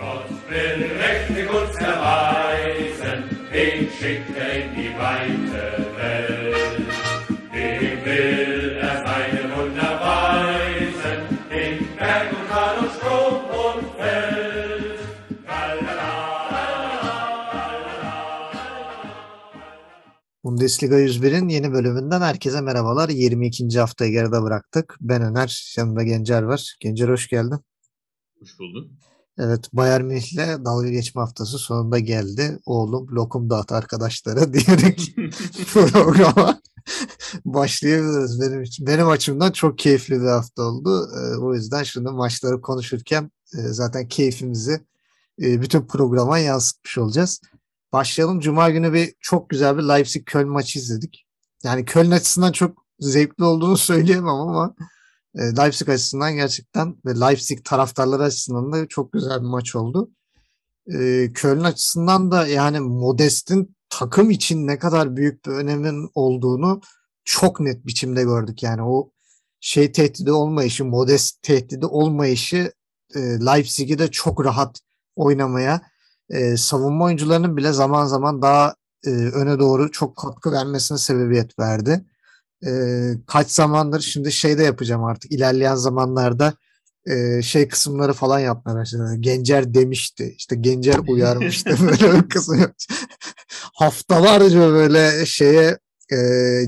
Gott will mächtig uns erweisen, den schickt er in die weite Welt. Dem will er seine Wunder weisen, in Berg und Tal und Strom und Feld. Bundesliga 101'in yeni bölümünden herkese merhabalar. 22. haftayı geride bıraktık. Ben Öner, yanımda Gencer var. Gencer hoş geldin. Hoş bulduk. Evet, Bayern Münih'le dalga geçme haftası sonunda geldi. Oğlum lokum dağıt arkadaşlara diyerek programa başlayabiliriz. Benim için, benim açımdan çok keyifli bir hafta oldu. Ee, o yüzden şimdi maçları konuşurken e, zaten keyfimizi e, bütün programa yansıtmış olacağız. Başlayalım. Cuma günü bir çok güzel bir Leipzig-Köln maçı izledik. Yani Köln açısından çok zevkli olduğunu söyleyemem ama e, Leipzig açısından gerçekten ve Leipzig taraftarları açısından da çok güzel bir maç oldu. E, Köln açısından da yani Modest'in takım için ne kadar büyük bir önemin olduğunu çok net biçimde gördük. Yani o şey tehdidi olmayışı, Modest tehdidi olmayışı e, Leipzig'i de çok rahat oynamaya, e, savunma oyuncularının bile zaman zaman daha e, öne doğru çok katkı vermesine sebebiyet verdi. E, kaç zamandır şimdi şey de yapacağım artık ilerleyen zamanlarda e, şey kısımları falan yapmaya başladım. Gencer demişti. işte Gencer uyarmıştı. böyle bir kısım. Haftalarca böyle şeye e,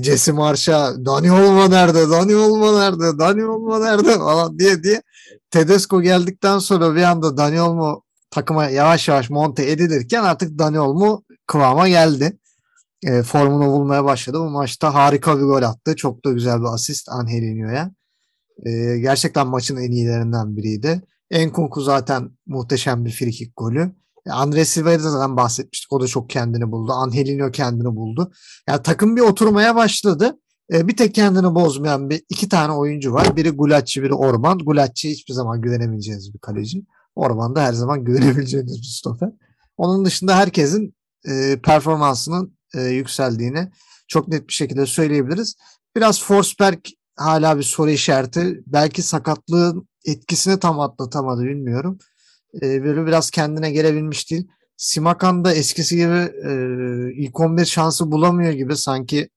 Jesse Marş'a Dani Olma nerede? Dani Olma nerede? Dani Olma nerede? falan diye diye Tedesco geldikten sonra bir anda Dani Olmo takıma yavaş yavaş monte edilirken artık Dani Olmo kıvama geldi. E, formunu bulmaya başladı. Bu maçta harika bir gol attı. Çok da güzel bir asist Angelinho'ya. E, gerçekten maçın en iyilerinden biriydi. Enkunku zaten muhteşem bir frikik golü. E, Andres Silva'ya da zaten bahsetmiştik. O da çok kendini buldu. Angelino kendini buldu. Yani takım bir oturmaya başladı. E, bir tek kendini bozmayan bir iki tane oyuncu var. Biri Gulacci, biri Orman. Gulacci hiçbir zaman güvenemeyeceğiniz bir kaleci. Orman da her zaman güvenebileceğiniz bir stoper. Onun dışında herkesin e, performansının e, yükseldiğini çok net bir şekilde söyleyebiliriz. Biraz Forsberg hala bir soru işareti. Belki sakatlığın etkisini tam atlatamadı bilmiyorum. E, böyle biraz kendine gelebilmiş değil. Simakan da eskisi gibi e, ilk 11 şansı bulamıyor gibi sanki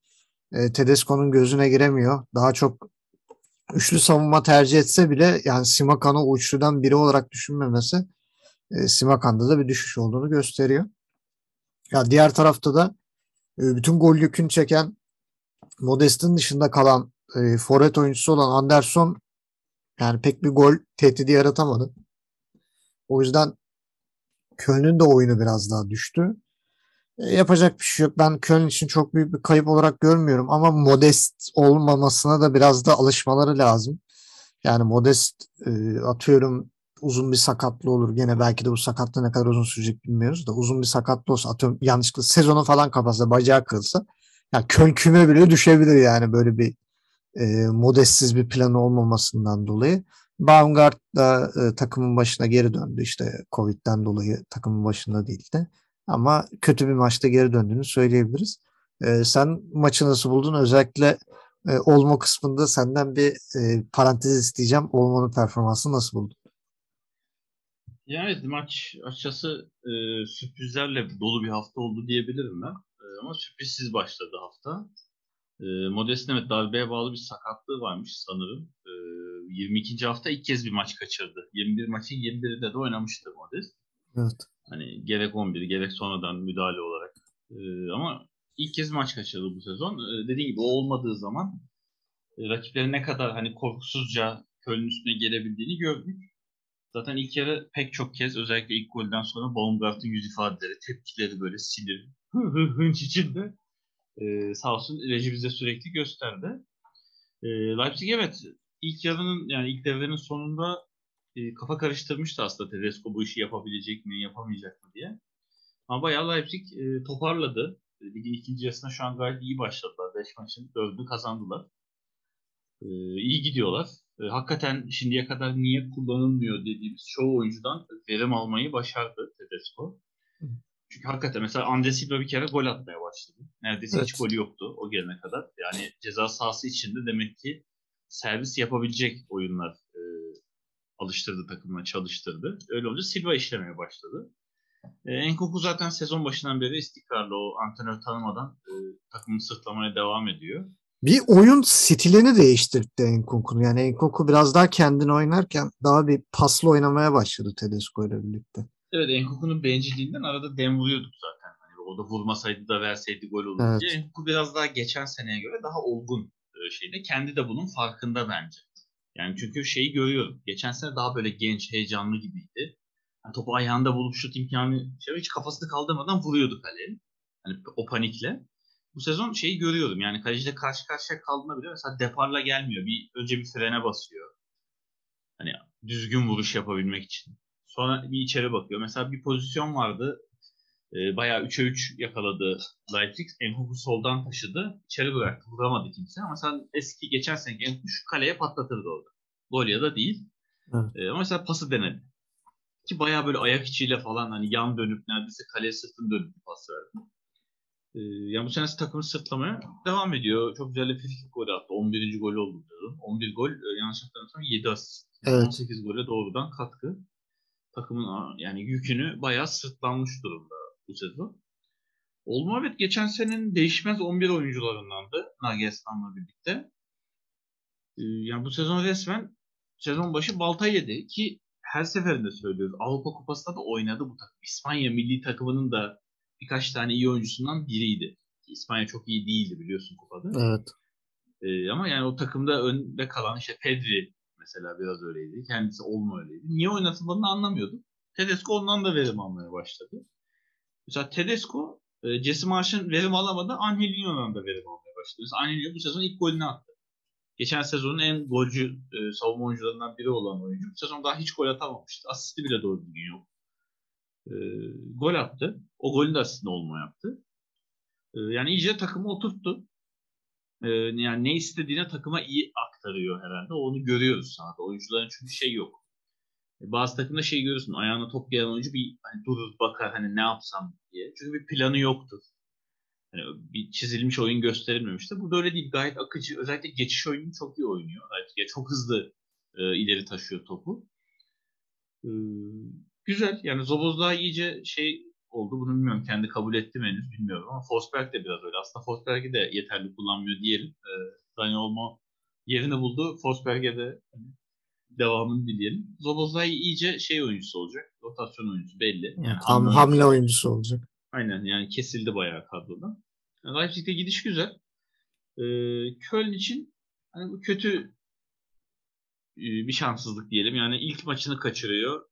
e, Tedesco'nun gözüne giremiyor. Daha çok üçlü savunma tercih etse bile yani Simakan'ı o üçlüden biri olarak düşünmemesi e, Simakan'da da bir düşüş olduğunu gösteriyor. Ya diğer tarafta da bütün gol yükünü çeken Modest'in dışında kalan e, forvet oyuncusu olan Anderson yani pek bir gol tehdidi yaratamadı. O yüzden Köln'ün de oyunu biraz daha düştü. E, yapacak bir şey yok. Ben Köln için çok büyük bir kayıp olarak görmüyorum ama Modest olmamasına da biraz da alışmaları lazım. Yani Modest e, atıyorum uzun bir sakatlı olur. Gene belki de bu sakatlığı ne kadar uzun sürecek bilmiyoruz da uzun bir sakatlı olsa atıyorum yanlışlıkla sezonu falan kapatsa bacağı kırılsa ya Köln küme bile düşebilir yani böyle bir e, modestsiz bir planı olmamasından dolayı. Baumgart da e, takımın başına geri döndü işte Covid'den dolayı takımın başında değildi. Ama kötü bir maçta geri döndüğünü söyleyebiliriz. E, sen maçı nasıl buldun? Özellikle e, Olmo kısmında senden bir e, parantez isteyeceğim. Olmo'nun performansını nasıl buldun? Yani maç açıkçası e, sürprizlerle dolu bir hafta oldu diyebilirim ben. E, ama sürprizsiz başladı hafta. E, Modest'in evet darbeye bağlı bir sakatlığı varmış sanırım. E, 22. hafta ilk kez bir maç kaçırdı. 21 maçın 21'de de oynamıştı Modest. Evet. Hani gerek 11 gerek sonradan müdahale olarak. E, ama ilk kez maç kaçırdı bu sezon. E, dediğim gibi o olmadığı zaman e, rakipleri ne kadar hani korkusuzca Köln üstüne gelebildiğini gördük. Zaten ilk yarı pek çok kez özellikle ilk golden sonra Baumgart'ın yüz ifadeleri, tepkileri böyle sinir, hı hı hınç içinde e, sağ olsun reji bize sürekli gösterdi. E, Leipzig evet ilk yarının yani ilk devrenin sonunda e, kafa karıştırmıştı aslında Tedesco bu işi yapabilecek mi yapamayacak mı diye. Ama bayağı Leipzig e, toparladı. Ligin ikinci yarısına şu an gayet iyi başladılar. 5 maçın 4'ünü kazandılar. E, iyi gidiyorlar. E, hakikaten şimdiye kadar niye kullanılmıyor dediğimiz çoğu oyuncudan verim almayı başardı Tedesco. Çünkü hakikaten mesela Andre Silva bir kere gol atmaya başladı. Neredeyse Evet. hiç golü yoktu o gelene kadar. Yani ceza sahası içinde demek ki servis yapabilecek oyunlar e, alıştırdı takımına, çalıştırdı. Öyle olunca Silva işlemeye başladı. E, Enkuku zaten sezon başından beri istikrarlı o antrenör tanımadan e, takımını sırtlamaya devam ediyor. Bir oyun stilini değiştirdi Enkuku'nun. Yani Enkuku biraz daha kendini oynarken daha bir paslı oynamaya başladı Tedesco ile birlikte. Evet Enkuku'nun bencilliğinden arada dem vuruyorduk zaten. Hani o da vurmasaydı da verseydi gol olurdu Evet. diye. Biraz daha geçen seneye göre daha olgun e, şeyde. Kendi de bunun farkında bence. Yani çünkü şeyi görüyorum. Geçen sene daha böyle genç, heyecanlı gibiydi. Yani topu ayağında bulup şut imkanı şey, hiç kafasını kaldırmadan vuruyordu kaleye. Hani o panikle. Bu sezon şeyi görüyorum. Yani kaleciyle karşı karşıya kaldığında bile mesela deparla gelmiyor. Bir önce bir frene basıyor. Hani düzgün vuruş yapabilmek için. Sonra bir içeri bakıyor. Mesela bir pozisyon vardı. E, bayağı 3'e 3 yakaladı Leipzig. Enkuku soldan taşıdı. İçeri bıraktı. Vuramadı kimse. Ama mesela eski geçen seneki Enkuku şu kaleye patlatırdı orada. Gol ya da değil. Evet. E, ama mesela pası denedi. Ki bayağı böyle ayak içiyle falan hani yan dönüp neredeyse kaleye sırtını dönüp bir pas verdi. E, yani bu sene takımı sırtlamaya devam ediyor. Çok güzel bir frikik golü attı. 11. golü oldu diyorum. 11 gol e, yanlış hatırlamıyorsam 7 asist. Evet. 18 gole doğrudan katkı. Takımın yani yükünü bayağı sırtlanmış durumda bu sezon. Olma evet geçen senenin değişmez 11 oyuncularındandı Nagelsmann'la birlikte. Ee, yani bu sezon resmen sezon başı balta yedi ki her seferinde söylüyoruz. Avrupa Kupası'nda da oynadı bu takım. İspanya milli takımının da birkaç tane iyi oyuncusundan biriydi. İspanya çok iyi değildi biliyorsun kupada. Evet. Ee, ama yani o takımda önde kalan işte Pedri mesela biraz öyleydi. Kendisi olma öyleydi. Niye oynatıldığını anlamıyordum. Tedesco ondan da verim almaya başladı. Mesela Tedesco e, Jesse Marsh'ın verim alamadı. Angelino'dan da verim almaya başladı. Mesela Angelino bu sezon ilk golünü attı. Geçen sezonun en golcü e, savunma oyuncularından biri olan oyuncu. Bu sezon daha hiç gol atamamıştı. Asisti bile doğru düzgün yok. E, gol attı. O golün de asistini olma yaptı. E, yani iyice takımı oturttu. E, yani ne istediğine takıma iyi aktarıyor herhalde. Onu görüyoruz sahada. Oyuncuların çünkü şey yok. E, Bazı takımda şey görüyorsun. Ayağına top gelen oyuncu bir hani durur bakar hani ne yapsam diye. Çünkü bir planı yoktur. Hani bir çizilmiş oyun gösterilmemişti. Bu da öyle değil. Gayet akıcı. Özellikle geçiş oyununu çok iyi oynuyor. Gayet çok hızlı e, ileri taşıyor topu. E, güzel. Yani Zoboz daha iyice şey oldu. Bunu bilmiyorum. Kendi kabul etti mi henüz bilmiyorum ama Forsberg de biraz öyle. Aslında Forsberg'i de yeterli kullanmıyor diyelim. E, Daniel Olmo yerini buldu. Forsberg'e de hani, devamını dileyelim. Zobozlay iyice şey oyuncusu olacak. Rotasyon oyuncusu belli. Yani Ham, hamle hamle oyuncusu olacak. Aynen yani kesildi bayağı kadrodan. Yani Leipzig'te gidiş güzel. Ee, Köln için hani bu kötü e, bir şanssızlık diyelim. Yani ilk maçını kaçırıyor.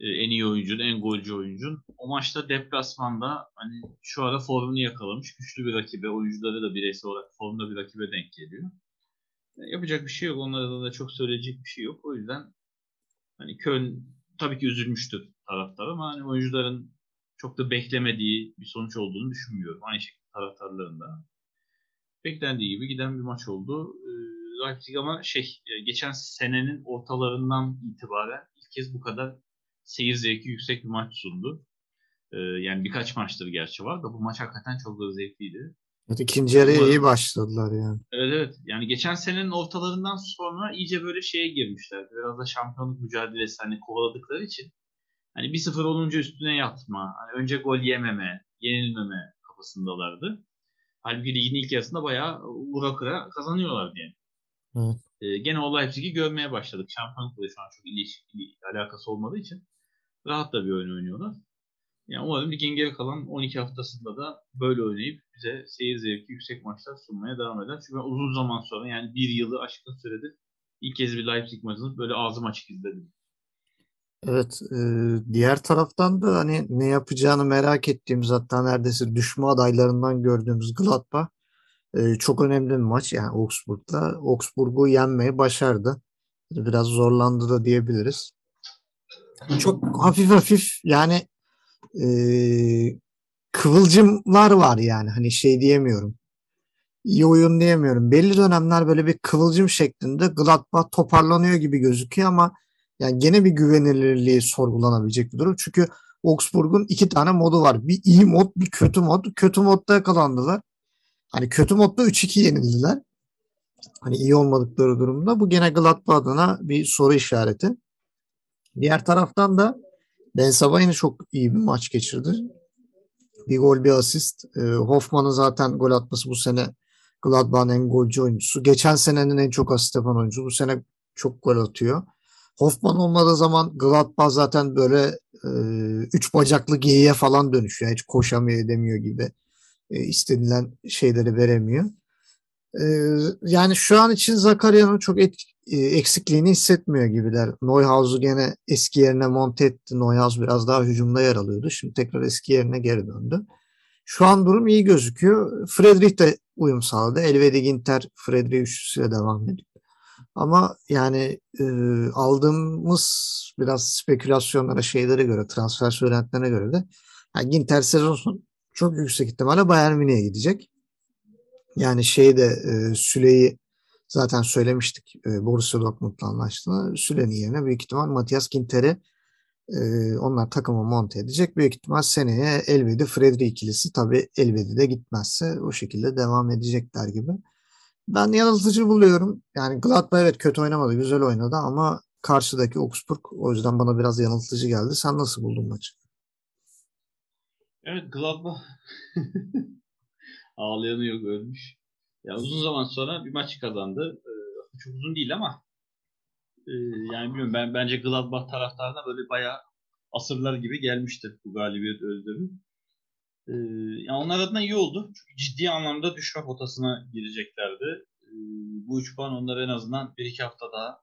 Ee, en iyi oyuncun, en golcü oyuncun. O maçta deplasmanda hani şu ara formunu yakalamış. Güçlü bir rakibe, oyuncuları da bireysel olarak formda bir rakibe denk geliyor. Yani yapacak bir şey yok. Onlarda da çok söyleyecek bir şey yok. O yüzden hani Köln tabii ki üzülmüştür taraftar ama hani oyuncuların çok da beklemediği bir sonuç olduğunu düşünmüyorum. Aynı şekilde taraftarların da. Beklendiği gibi giden bir maç oldu. Ee, Leipzig ama şey e, geçen senenin ortalarından itibaren ilk kez bu kadar seyir zevki yüksek bir maç sundu. Ee, yani birkaç maçtır gerçi var da bu maç hakikaten çok da zevkliydi. Evet, ikinci yarıya iyi başladılar yani. Evet evet. Yani geçen senenin ortalarından sonra iyice böyle şeye girmişler. Biraz da şampiyonluk mücadelesi hani kovaladıkları için. Hani 1-0 olunca üstüne yatma. Hani önce gol yememe, yenilmeme kafasındalardı. Halbuki ligin ilk yarısında bayağı vura kıra kazanıyorlardı yani. Evet. Ee, gene o Leipzig'i görmeye başladık. Şampiyonlukla şu an çok ilişki, alakası olmadığı için rahat da bir oyun oynuyorlar. Yani umarım ligin geri kalan 12 haftasında da böyle oynayıp bize seyir zevki yüksek maçlar sunmaya devam eder. Çünkü uzun zaman sonra yani bir yılı aşkın süredir ilk kez bir Leipzig maçını böyle ağzım açık izledim. Evet, e, diğer taraftan da hani ne yapacağını merak ettiğimiz hatta neredeyse düşme adaylarından gördüğümüz Gladbach e, çok önemli bir maç yani Augsburg'da. Augsburg'u yenmeyi başardı. Biraz zorlandı da diyebiliriz. Çok hafif hafif yani e, kıvılcımlar var yani hani şey diyemiyorum. İyi oyun diyemiyorum. Belli dönemler böyle bir kıvılcım şeklinde Gladbach toparlanıyor gibi gözüküyor ama yani gene bir güvenilirliği sorgulanabilecek bir durum. Çünkü Augsburg'un iki tane modu var. Bir iyi mod, bir kötü mod. Kötü modda yakalandılar. Hani kötü modda 3-2 yenildiler. Hani iyi olmadıkları durumda. Bu gene Gladbach adına bir soru işareti. Diğer taraftan da Ben Sabah'ın çok iyi bir maç geçirdi. Bir gol bir asist. E, Hoffman'ın zaten gol atması bu sene Gladbach'ın en golcü oyuncusu. Geçen senenin en çok asist yapan oyuncusu. Bu sene çok gol atıyor. Hoffman olmadığı zaman Gladbach zaten böyle e, üç bacaklı geyiğe falan dönüşüyor. Hiç koşamıyor edemiyor gibi. E, istenilen şeyleri veremiyor. E, yani şu an için Zakaria'nın çok et, e, eksikliğini hissetmiyor gibiler. Neuhaus'u gene eski yerine monte etti. Neuhaus biraz daha hücumda yer alıyordu. Şimdi tekrar eski yerine geri döndü. Şu an durum iyi gözüküyor. Friedrich de uyum sağladı. Elvedi Ginter Friedrich üçlüsüyle devam ediyor. Ama yani e, aldığımız biraz spekülasyonlara şeylere göre transfer söylentilerine göre de yani Ginter sezon çok yüksek ihtimalle Bayern Münih'e gidecek. Yani şeyde e, Süle'yi zaten söylemiştik e, Borussia Dortmund'la anlaştığını. Süle'nin yerine büyük ihtimal Matias Ginter'i e, onlar takımı monte edecek. Büyük ihtimal seneye Elvedi Fredri ikilisi tabi Elvedi de gitmezse o şekilde devam edecekler gibi. Ben yanıltıcı buluyorum. Yani Gladbach evet kötü oynamadı, güzel oynadı ama karşıdaki Augsburg o yüzden bana biraz yanıltıcı geldi. Sen nasıl buldun maçı? Evet Gladbach ağlayanı yok ölmüş. Ya uzun zaman sonra bir maç kazandı. Ee, çok uzun değil ama e, yani bilmiyorum ben bence Gladbach taraftarına böyle bayağı asırlar gibi gelmiştir bu galibiyet özlemi. Ee, yani onlar adına iyi oldu. Çünkü ciddi anlamda düşme potasına gireceklerdi. Ee, bu üç puan onları en azından bir iki hafta daha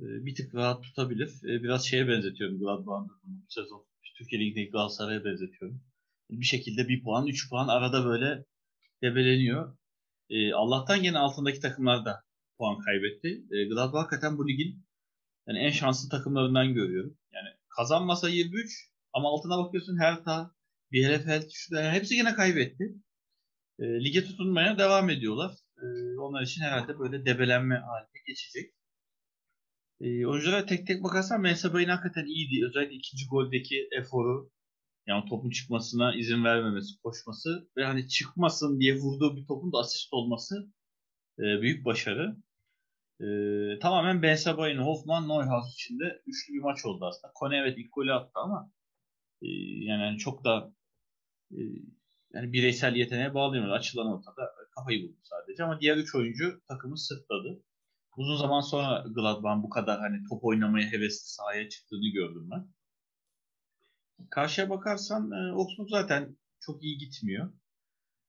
e, bir tık rahat tutabilir. E, biraz şeye benzetiyorum Gladbach'ın bu sezon. Türkiye Ligi'ndeki Galatasaray'a benzetiyorum. Bir şekilde bir puan, üç puan arada böyle debeleniyor. E, Allah'tan gene altındaki takımlar da puan kaybetti. E, Gladbach hakikaten bu ligin yani en şanslı takımlarından görüyorum. Yani kazanmasa 23 ama altına bakıyorsun Hertha, Bielefeld, şurada hepsi yine kaybetti. E, lige tutunmaya devam ediyorlar. E, onlar için herhalde böyle debelenme haline geçecek. E, oyunculara tek tek bakarsan Mensabay'ın hakikaten iyiydi. Özellikle ikinci goldeki eforu yani topun çıkmasına izin vermemesi, koşması ve hani çıkmasın diye vurduğu bir topun da asist olması e, büyük başarı. E, tamamen Ben Sabay'ın Hoffman Neuhaus içinde üçlü bir maç oldu aslında. Kone evet ilk golü attı ama e, yani çok da e, yani bireysel yeteneğe bağlayamıyoruz. Açılan ortada kafayı buldu sadece ama diğer üç oyuncu takımı sırtladı. Uzun zaman sonra Gladbach'ın bu kadar hani top oynamaya hevesli sahaya çıktığını gördüm ben. Karşıya bakarsan e, Augsburg zaten çok iyi gitmiyor.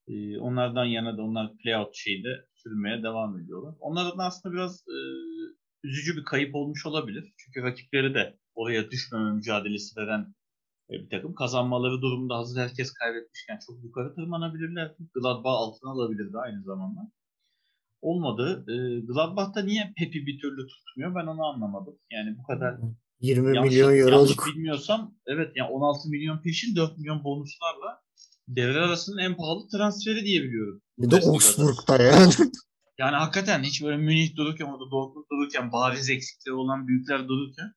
E, onlardan yana da onlar playout şeyinde sürmeye devam ediyorlar. Onlardan aslında biraz e, üzücü bir kayıp olmuş olabilir. Çünkü rakipleri de oraya düşmeme mücadelesi veren e, bir takım. Kazanmaları durumunda hazır herkes kaybetmişken çok yukarı tırmanabilirler. Gladbach altına alabilirdi aynı zamanda. Olmadı. E, Gladbach'ta niye Pep'i bir türlü tutmuyor ben onu anlamadım. Yani bu kadar 20 yanlış, milyon euroluk. bilmiyorsam evet yani 16 milyon peşin 4 milyon bonuslarla devre arasının en pahalı transferi diye biliyorum. Bir de. Augsburg'da yani. Yani hakikaten hiç böyle Münih dururken orada Dortmund dururken bariz eksikleri olan büyükler dururken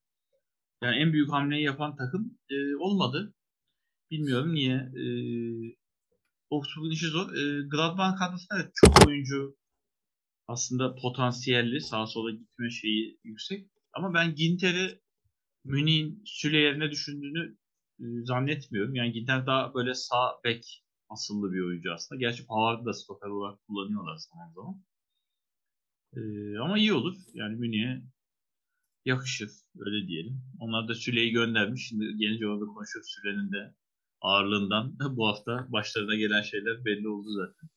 yani en büyük hamleyi yapan takım e, olmadı. Bilmiyorum niye. E, Augsburg'un işi zor. E, Gladbach kadrosunda evet, çok oyuncu aslında potansiyelli. Sağa sola gitme şeyi yüksek. Ama ben Ginter'i Münih'in Süle yerine düşündüğünü e, zannetmiyorum. Yani Ginter daha böyle sağ bek asıllı bir oyuncu aslında. Gerçi Pavard'ı da stoper olarak kullanıyorlar zaman zaman. E, ama iyi olur. Yani Münih'e yakışır. Öyle diyelim. Onlar da Süle'yi göndermiş. Şimdi gelince orada konuşuyoruz Süle'nin de ağırlığından. Bu hafta başlarına gelen şeyler belli oldu zaten.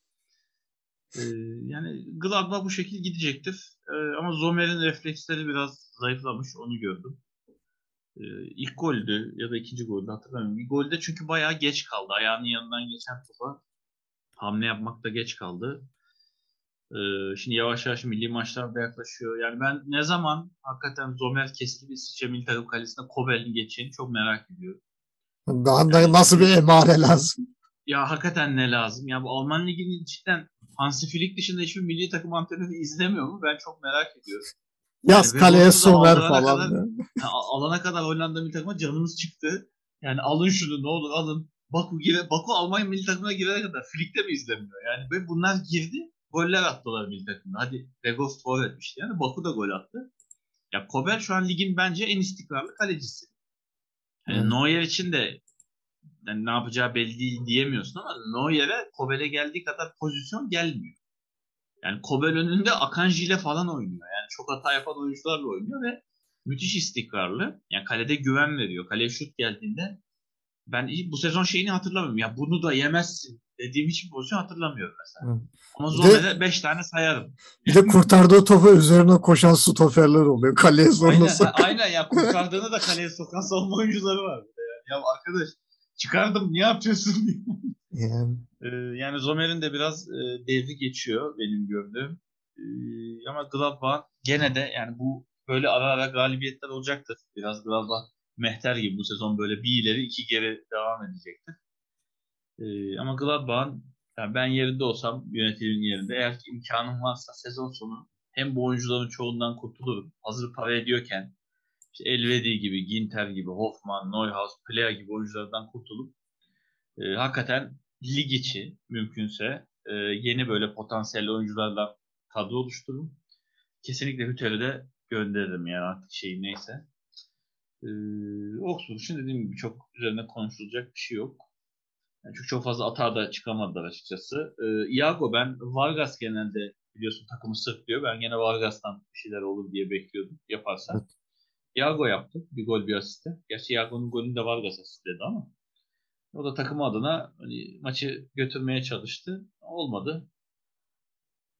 Ee, yani Gladbach bu şekilde gidecektir. Ee, ama Zomer'in refleksleri biraz zayıflamış. Onu gördüm. Ee, ilk goldü ya da ikinci goldü hatırlamıyorum. Bir golde çünkü bayağı geç kaldı. Ayağının yanından geçen topa hamle yapmakta geç kaldı. Ee, şimdi yavaş yavaş milli maçlar da yaklaşıyor. Yani ben ne zaman hakikaten Zomer keski bir İsviçre milli takım kalesine Kobel'in geçeceğini çok merak ediyorum. Daha da nasıl bir emare lazım? Ya hakikaten ne lazım? Ya bu Alman Ligi'nin cidden Hansi Flick dışında hiçbir milli takım antrenörü izlemiyor mu? Ben çok merak ediyorum. Yaz Yani kaleye aldırana falan. kadar- alana kadar Hollanda milli takıma canımız çıktı. Yani alın şunu ne olur alın. Baku gire, Baku Almanya milli takımına girene kadar Flick de mi izlemiyor? Yani ve bunlar girdi. Goller attılar milli takımda. Hadi Weghorst gol etmişti yani. Baku da gol attı. Ya Kobel şu an ligin bence en istikrarlı kalecisi. Yani Evet. Neuer için de yani ne yapacağı belli değil diyemiyorsun ama Neuer'e Kobel'e geldiği kadar pozisyon gelmiyor. Yani Kobel önünde Akanji ile falan oynuyor. Yani çok hata yapan oyuncularla oynuyor ve müthiş istikrarlı. Yani kalede güven veriyor. Kaleye şut geldiğinde ben bu sezon şeyini hatırlamıyorum. Ya bunu da yemezsin dediğim hiçbir pozisyon hatırlamıyorum mesela. Hı. Ama Bir Zomer'e 5 tane sayarım. Bir de kurtardığı topu üzerine koşan stoperler oluyor. Kaleye zorla Aynen, sok- aynen ya kurtardığını da kaleye sokan savunma oyuncuları var. Ya, arkadaş çıkardım niye yapıyorsun diye. Yani, Ee, yani Zomer'in de biraz e, devri geçiyor benim gördüğüm. Ee, ama Gladbach gene de yani bu böyle ara ara galibiyetler olacaktır. Biraz Gladbach Mehter gibi bu sezon böyle bir ileri iki geri devam edecektir. Ee, ama Gladbach'ın yani ben yerinde olsam yönetimin yerinde eğer ki imkanım varsa sezon sonu hem bu oyuncuların çoğundan kurtulurum. Hazır para ediyorken işte Elvedi gibi, Ginter gibi, Hoffman, Neuhaus, Plea gibi oyunculardan kurtulup e, hakikaten lig içi mümkünse e, yeni böyle potansiyelli oyuncularla kadro oluştururum. Kesinlikle Hüter'i de gönderirim yani artık şey neyse. E, Oxford için dediğim gibi çok üzerine konuşulacak bir şey yok. Yani çünkü çok fazla atağa da çıkamadılar açıkçası. E, Iago ben Vargas genelde biliyorsun takımı sırtlıyor. Ben gene Vargas'tan bir şeyler olur diye bekliyordum yaparsa. Evet. Iago yaptı. Bir gol bir asiste. Gerçi Iago'nun golünü de Vargas asistledi ama o da takımı adına hani maçı götürmeye çalıştı. Olmadı.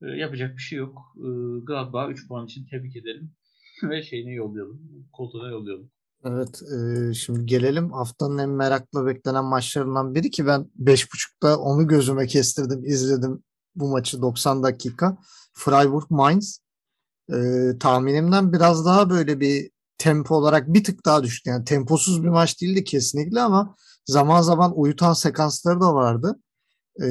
Ee, yapacak bir şey yok. Ee, Gladbach 3 puan için tebrik edelim. Ve şeyini yollayalım. Koltuğuna yollayalım. evet e, şimdi gelelim haftanın en merakla beklenen maçlarından biri ki ben 5.30'da onu gözüme kestirdim izledim bu maçı 90 dakika. Freiburg Mainz e, tahminimden biraz daha böyle bir tempo olarak bir tık daha düştü. Yani temposuz bir maç değildi kesinlikle ama zaman zaman uyutan sekansları da vardı. E,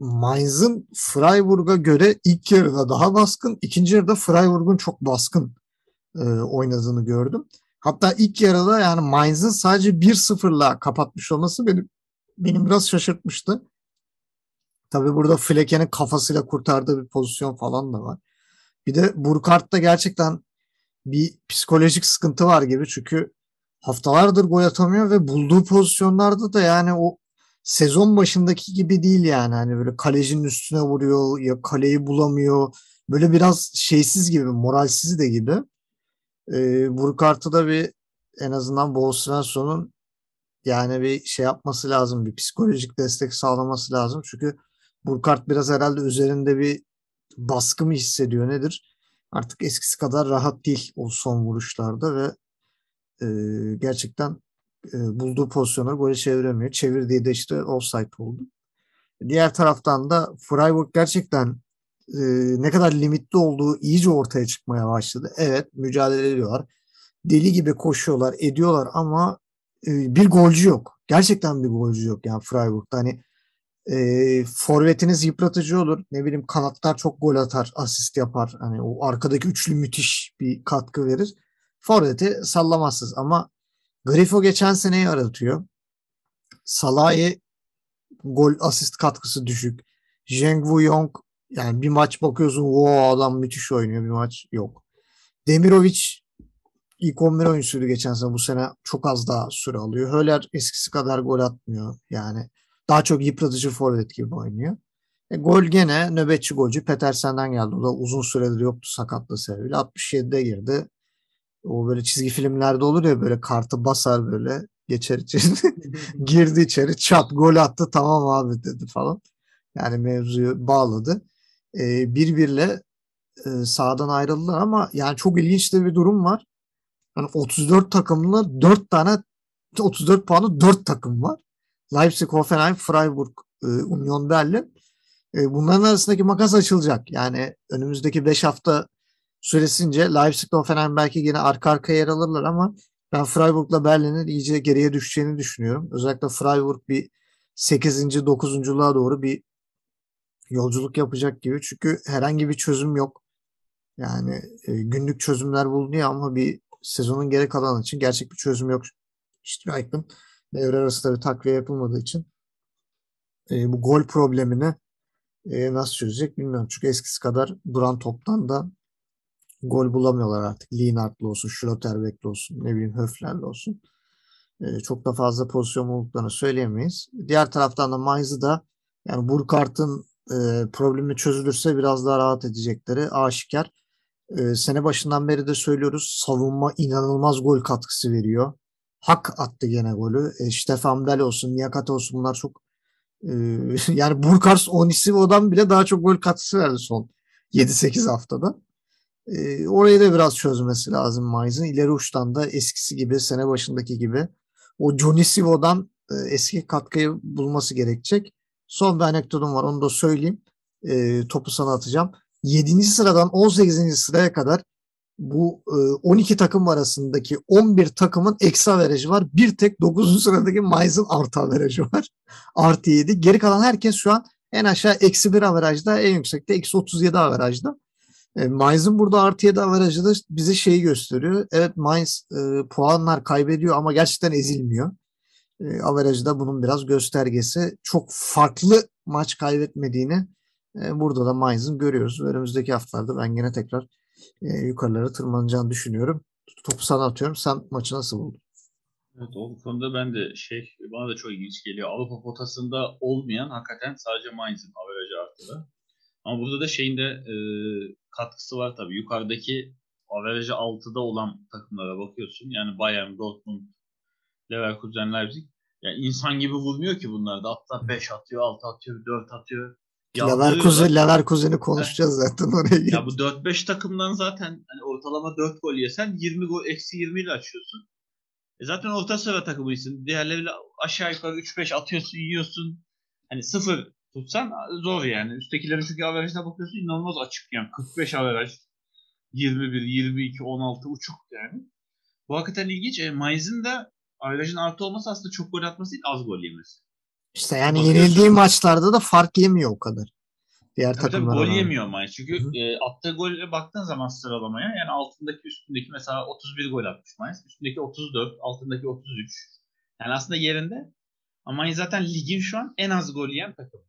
Mainz'ın Freiburg'a göre ilk yarıda daha baskın, ikinci yarıda Freiburg'un çok baskın e, oynadığını gördüm. Hatta ilk yarıda yani Mainz'ın sadece 1-0'la kapatmış olması benim benim biraz şaşırtmıştı. Tabii burada Flecken'in kafasıyla kurtardığı bir pozisyon falan da var. Bir de Burkart'ta gerçekten bir psikolojik sıkıntı var gibi çünkü haftalardır gol atamıyor ve bulduğu pozisyonlarda da yani o sezon başındaki gibi değil yani. Hani böyle kalecinin üstüne vuruyor ya kaleyi bulamıyor. Böyle biraz şeysiz gibi, moralsiz de gibi. Ee, Burkart'ı da bir en azından Bo Svensson'un yani bir şey yapması lazım. Bir psikolojik destek sağlaması lazım. Çünkü Burkart biraz herhalde üzerinde bir baskı mı hissediyor nedir? Artık eskisi kadar rahat değil o son vuruşlarda ve e, gerçekten e, bulduğu pozisyonları gole çeviremiyor. Çevirdiği de işte offside oldu. Diğer taraftan da Freiburg gerçekten e, ne kadar limitli olduğu iyice ortaya çıkmaya başladı. Evet mücadele ediyorlar. Deli gibi koşuyorlar, ediyorlar ama e, bir golcü yok. Gerçekten bir golcü yok yani Freiburg'da. Hani e, forvetiniz yıpratıcı olur. Ne bileyim kanatlar çok gol atar, asist yapar. Hani o arkadaki üçlü müthiş bir katkı verir. Forveti sallamazsınız ama Grifo geçen seneyi aratıyor. Salah'ı gol asist katkısı düşük. Zheng Wuyong yani bir maç bakıyorsun o adam müthiş oynuyor bir maç yok. Demirovic ilk 11 oyuncusuydu geçen sene. Bu sene çok az daha süre alıyor. Höller eskisi kadar gol atmıyor. Yani daha çok yıpratıcı forvet gibi oynuyor. E, gol gene nöbetçi golcü Petersen'den geldi. O da uzun süredir yoktu sakatlığı sebebiyle. 67'de girdi. O böyle çizgi filmlerde olur ya böyle kartı basar böyle geçer içeri. Girdi içeri çat gol attı tamam abi dedi falan. Yani mevzuyu bağladı. E, bir birle e, sahadan ayrıldılar ama yani çok ilginç de bir durum var. Yani 34 takımla 4 tane 34 puanı 4 takım var. Leipzig, Hoffenheim, Freiburg, e, Union Berlin. E, bunların arasındaki makas açılacak. Yani önümüzdeki 5 hafta süresince Leipzig, Hoffenheim belki yine arka arkaya yer alırlar ama ben Freiburg'la Berlin'in iyice geriye düşeceğini düşünüyorum. Özellikle Freiburg bir 8. 9.luğa doğru bir yolculuk yapacak gibi. Çünkü herhangi bir çözüm yok. Yani e, günlük çözümler bulunuyor ama bir sezonun geri kalanı için gerçek bir çözüm yok. Strike'ın devre arasında bir takviye yapılmadığı için e, bu gol problemini e, nasıl çözecek bilmiyorum. Çünkü eskisi kadar duran toptan da gol bulamıyorlar artık. Lienhardt'lı olsun, Schlotterbeck'li olsun, ne bileyim Höfler'li olsun. E, çok da fazla pozisyon bulduklarını söyleyemeyiz. Diğer taraftan da Mainz'ı da yani Burkart'ın e, problemi çözülürse biraz daha rahat edecekleri aşikar. E, sene başından beri de söylüyoruz. Savunma inanılmaz gol katkısı veriyor. Hak attı gene golü. E, Stefan Bell olsun, Niyakat olsun bunlar çok e, yani Burkars Onisivo'dan bile daha çok gol katkısı verdi son 7-8 haftada. E, orayı da biraz çözmesi lazım Mainz'ın. İleri uçtan da eskisi gibi, sene başındaki gibi o Jonisivo'dan e, eski katkıyı bulması gerekecek. Son bir anekdotum var onu da söyleyeyim. E, topu sana atacağım. 7. sıradan 18. sıraya kadar bu e, 12 takım arasındaki 11 takımın eksi averajı var. Bir tek 9. sıradaki Mainz'ın artı averajı var. artı 7. Geri kalan herkes şu an en aşağı eksi 1 averajda en yüksekte eksi 37 averajda. E, Mainz'ın burada artı 7 averajı da bize şeyi gösteriyor. Evet Mainz e, puanlar kaybediyor ama gerçekten ezilmiyor. E, averajı da bunun biraz göstergesi. Çok farklı maç kaybetmediğini e, burada da Mainz'ın görüyoruz. Önümüzdeki haftalarda ben yine tekrar e, yukarılara tırmanacağını düşünüyorum. Topu sana atıyorum. Sen maçı nasıl buldun? Evet o konuda ben de şey bana da çok ilginç geliyor. Avrupa potasında olmayan hakikaten sadece Mainz'in averajı arttı. Ama burada da şeyin de e, katkısı var tabii. Yukarıdaki averajı 6'da olan takımlara bakıyorsun. Yani Bayern, Dortmund, Leverkusen, Leipzig. Yani insan gibi vurmuyor ki bunlar da. Hatta 5 atıyor, 6 atıyor, 4 atıyor. Leverkusen, Leverkusen'i konuşacağız zaten oraya. Ya bu 4-5 takımdan zaten hani ortalama 4 gol yesen 20 gol eksi 20 ile açıyorsun. E zaten orta sıra takımıysın. Diğerleriyle aşağı yukarı 3-5 atıyorsun, yiyorsun. Hani sıfır tutsan zor yani. Üsttekilerin çünkü averajına bakıyorsun inanılmaz açık yani. 45 averaj, 21, 22, 16 uçuk yani. Bu hakikaten ilginç. E, Mainz'in de averajın artı olması aslında çok gol atması değil az gol yemesi. İşte yani yenildiği maçlarda da fark yemiyor o kadar. Diğer tabii takımlar. Tabii gol yemiyor Mainz. Çünkü e, attığı gole baktığın zaman sıralamaya yani altındaki üstündeki mesela 31 gol atmış Mainz. Üstündeki 34, altındaki 33. Yani aslında yerinde. Ama zaten ligin şu an en az gol yiyen takım.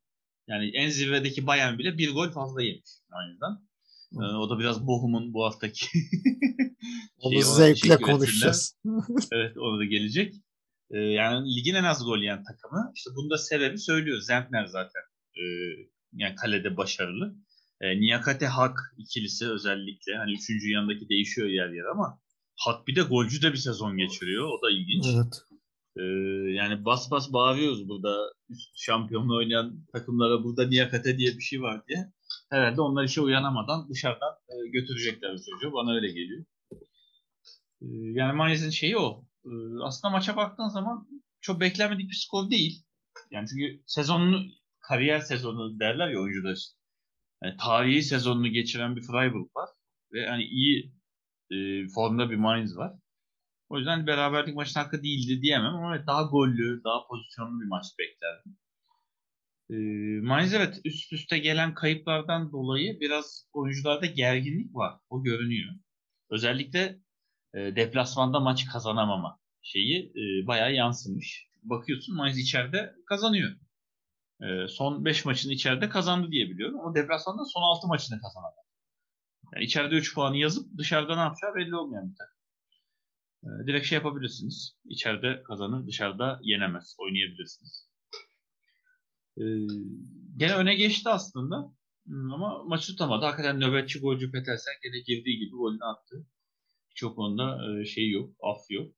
Yani en zirvedeki Bayern bile bir gol fazla yemiş Mainz'dan. Ee, o da biraz Bochum'un bu haftaki Onu zevkle konuşacağız. evet onu da gelecek. Ee, yani ligin en az gol yiyen takımı. İşte bunu da sebebi söylüyor. Zentner zaten e, yani kalede başarılı. E, Niyakate Hak ikilisi özellikle. Hani üçüncü yanındaki değişiyor yer yer ama Hak bir de golcü de bir sezon geçiriyor. O da ilginç. Evet. Ee, yani bas bas bağırıyoruz burada üst şampiyonla oynayan takımlara burada niyakate diye bir şey var diye. Herhalde onlar işe uyanamadan dışarıdan e, götürecekler bu çocuğu. Bana öyle geliyor. Ee, yani Mainz'in şeyi o. Ee, aslında maça baktığın zaman çok beklenmedik bir skor değil. Yani çünkü sezonunu kariyer sezonu derler ya oyuncular. Yani tarihi sezonunu geçiren bir Freiburg var. Ve hani iyi e, formda bir Mainz var. O yüzden beraberlik maçın hakkı değildi diyemem ama daha gollü, daha pozisyonlu bir maç beklerdim. E, Mainz evet üst üste gelen kayıplardan dolayı biraz oyuncularda gerginlik var. O görünüyor. Özellikle e, deplasmanda maç kazanamama şeyi e, bayağı yansımış. Bakıyorsun Mainz içeride kazanıyor. E, son 5 maçını içeride kazandı diye biliyorum ama deplasmanda son 6 maçını kazanamadı. Yani içeride 3 puanı yazıp dışarıda ne yapacağı belli olmayan bir takım. E, direkt şey yapabilirsiniz. İçeride kazanır, dışarıda yenemez. Oynayabilirsiniz. E, gene öne geçti aslında. Hmm, ama maçı tutamadı. Hakikaten nöbetçi golcü Petersen gene girdiği gibi golünü attı. Çok onda e, şey yok, af yok.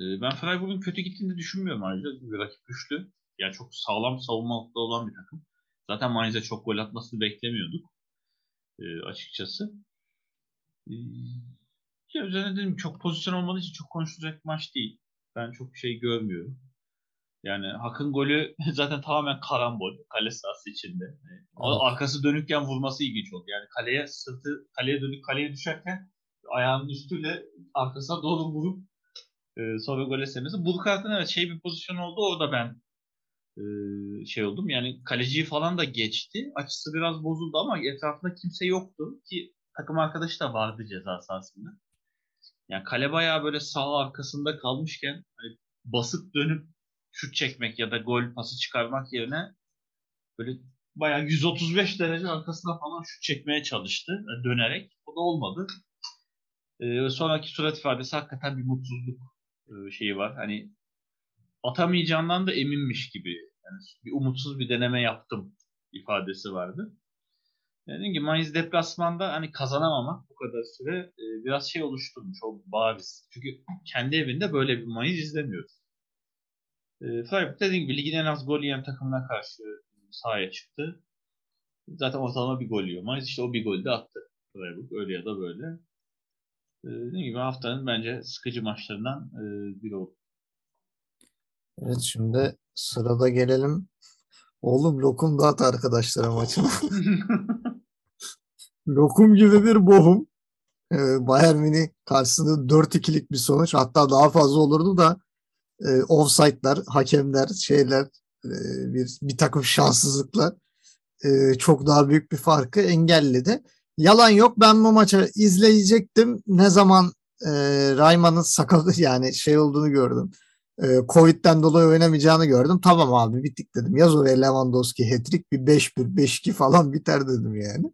E, ben Freiburg'un kötü gittiğini düşünmüyorum ayrıca. Bir rakip güçlü. Yani çok sağlam savunmalıkta olan bir takım. Zaten Mainz'e çok gol atmasını beklemiyorduk. E, açıkçası. Ya üzerine dedim çok pozisyon olmadığı için çok konuşulacak maç değil. Ben çok bir şey görmüyorum. Yani Hak'ın golü zaten tamamen karambol. Kale sahası içinde. Evet. Arkası dönükken vurması ilginç oldu. Yani kaleye sırtı kaleye dönük kaleye düşerken ayağının üstüyle arkasına doğru vurup e, sonra gole sevmesi. Burkart'ın evet şey bir pozisyon oldu. Orada ben e, şey oldum. Yani kaleciyi falan da geçti. Açısı biraz bozuldu ama etrafında kimse yoktu ki takım arkadaşı da vardı ceza sahasında. Yani kale bayağı böyle sağ arkasında kalmışken hani basıp dönüp şut çekmek ya da gol pası çıkarmak yerine böyle bayağı 135 derece arkasına falan şut çekmeye çalıştı e, dönerek. O da olmadı. Ee, sonraki surat ifadesi hakikaten bir mutsuzluk e, şeyi var. Hani atamayacağından da eminmiş gibi. Yani bir umutsuz bir deneme yaptım ifadesi vardı. Dediğim gibi Mainz deplasmanda hani kazanamamak bu kadar süre e, biraz şey oluşturmuş o bariz. Çünkü kendi evinde böyle bir Mainz izlemiyoruz. E, Freiburg dediğim gibi ligin en az gol yiyen takımına karşı sahaya çıktı. Zaten ortalama bir gol yiyor. Mainz işte o bir golü de attı. Freiburg öyle ya da böyle. E, dediğim gibi haftanın bence sıkıcı maçlarından e, biri oldu. Evet şimdi sırada gelelim. Oğlum lokum dağıt arkadaşlara maçına. lokum gibi bir bohum. Ee, Bayern Münih karşısında 4-2'lik bir sonuç. Hatta daha fazla olurdu da e, offside'lar, hakemler, şeyler e, bir, bir takım şanssızlıklar e, çok daha büyük bir farkı engelledi. Yalan yok ben bu maçı izleyecektim. Ne zaman e, Rayman'ın sakat yani şey olduğunu gördüm. E, Covid'den dolayı oynamayacağını gördüm. Tamam abi bittik dedim. Yaz oraya Lewandowski hat-trick bir 5-1 5-2 falan biter dedim yani.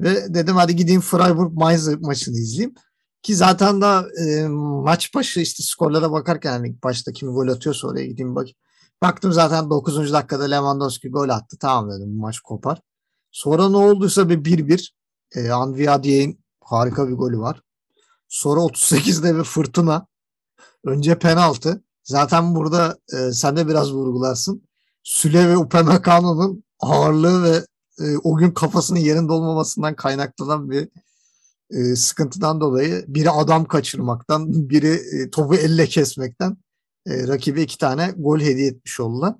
Ve dedim hadi gideyim Freiburg Mainz maçını izleyeyim. Ki zaten da e, maç başı işte skorlara bakarken yani ilk başta kim gol atıyorsa oraya gideyim bak. Baktım zaten 9. dakikada Lewandowski gol attı. Tamam dedim bu maç kopar. Sonra ne olduysa bir 1-1. E, Anvia Diye'nin harika bir golü var. Sonra 38'de bir fırtına. Önce penaltı. Zaten burada e, sen de biraz vurgularsın. Süle ve Upamecano'nun ağırlığı ve e, o gün kafasının yerinde olmamasından kaynaklanan bir e, sıkıntıdan dolayı biri adam kaçırmaktan, biri e, topu elle kesmekten e, rakibe iki tane gol hediye etmiş oldular.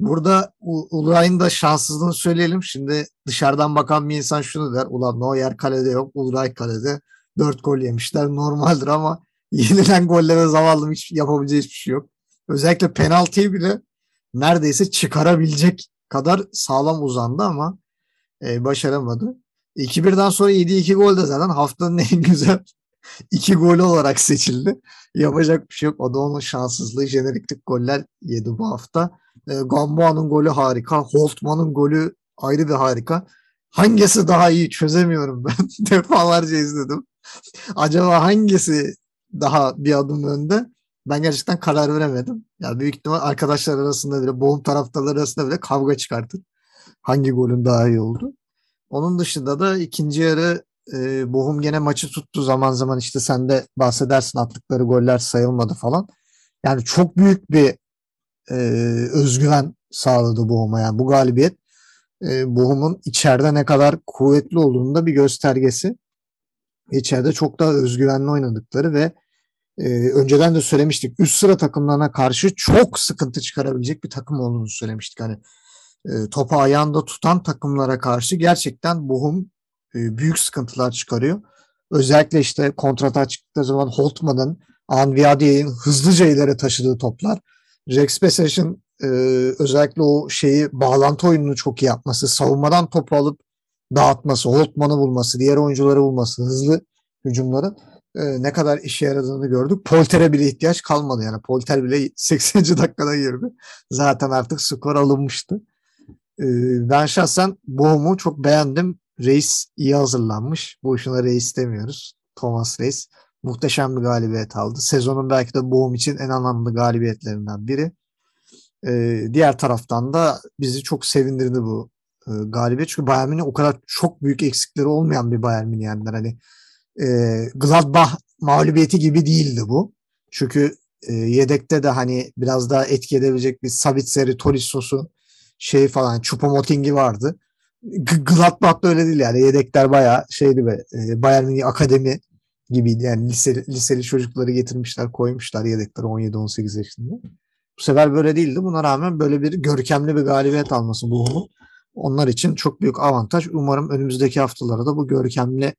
Burada Ulray'ın da şanssızlığını söyleyelim. Şimdi dışarıdan bakan bir insan şunu der. Ulan Neuer kalede yok, Ulray kalede. Dört gol yemişler. Normaldir ama yenilen gollere zavallı hiç yapabileceği hiçbir şey yok. Özellikle penaltıyı bile neredeyse çıkarabilecek kadar sağlam uzandı ama e, başaramadı. 2-1'den sonra 7-2 gol de zaten haftanın en güzel iki golü olarak seçildi. Yapacak bir şey yok. O da onun şanssızlığı. Jeneriklik goller yedi bu hafta. E, Gamboa'nın golü harika. Holtman'ın golü ayrı bir harika. Hangisi daha iyi çözemiyorum ben. Defalarca izledim. Acaba hangisi daha bir adım önde? Ben gerçekten karar veremedim. Ya büyük ihtimal arkadaşlar arasında bile, boğum taraftarları arasında bile kavga çıkartır. Hangi golün daha iyi oldu? Onun dışında da ikinci yarı e, Bohum gene maçı tuttu zaman zaman işte sen de bahsedersin attıkları goller sayılmadı falan. Yani çok büyük bir e, özgüven sağladı Bohum'a. Yani bu galibiyet e, Bohum'un içeride ne kadar kuvvetli olduğunu da bir göstergesi. İçeride çok daha özgüvenli oynadıkları ve e, önceden de söylemiştik üst sıra takımlarına karşı çok sıkıntı çıkarabilecek bir takım olduğunu söylemiştik. Hani e, topu ayağında tutan takımlara karşı gerçekten Bohum e, büyük sıkıntılar çıkarıyor. Özellikle işte kontrata çıktığı zaman Holtman'ın Anviadiye'nin hızlıca ileri taşıdığı toplar. Rex Pesac'ın e, özellikle o şeyi bağlantı oyununu çok iyi yapması, savunmadan topu alıp dağıtması, Holtman'ı bulması, diğer oyuncuları bulması, hızlı hücumların e, ne kadar işe yaradığını gördük. Polter'e bile ihtiyaç kalmadı yani. Polter bile 80. dakikada girdi. Zaten artık skor alınmıştı. E, ben şahsen Bohum'u çok beğendim. Reis iyi hazırlanmış. Boşuna Reis demiyoruz. Thomas Reis muhteşem bir galibiyet aldı. Sezonun belki de Boğum için en anlamlı galibiyetlerinden biri. Ee, diğer taraftan da bizi çok sevindirdi bu e, galibiyet. Çünkü Bayern Münih o kadar çok büyük eksikleri olmayan bir Bayern Münih yendiler. Hani e, Gladbach mağlubiyeti gibi değildi bu. Çünkü e, yedekte de hani biraz daha etki edebilecek bir Sabitzer'i, Torissos'u şey falan Choupo-Moting'i vardı. Gladbach'ta öyle değil yani. Yedekler bayağı şeydi be e, Bayern Münih akademi gibiydi. Yani liseli, liseli çocukları getirmişler koymuşlar yedekler 17-18 yaşında. Bu sefer böyle değildi. Buna rağmen böyle bir görkemli bir galibiyet alması Bochum'un onlar için çok büyük avantaj. Umarım önümüzdeki haftalarda da bu görkemli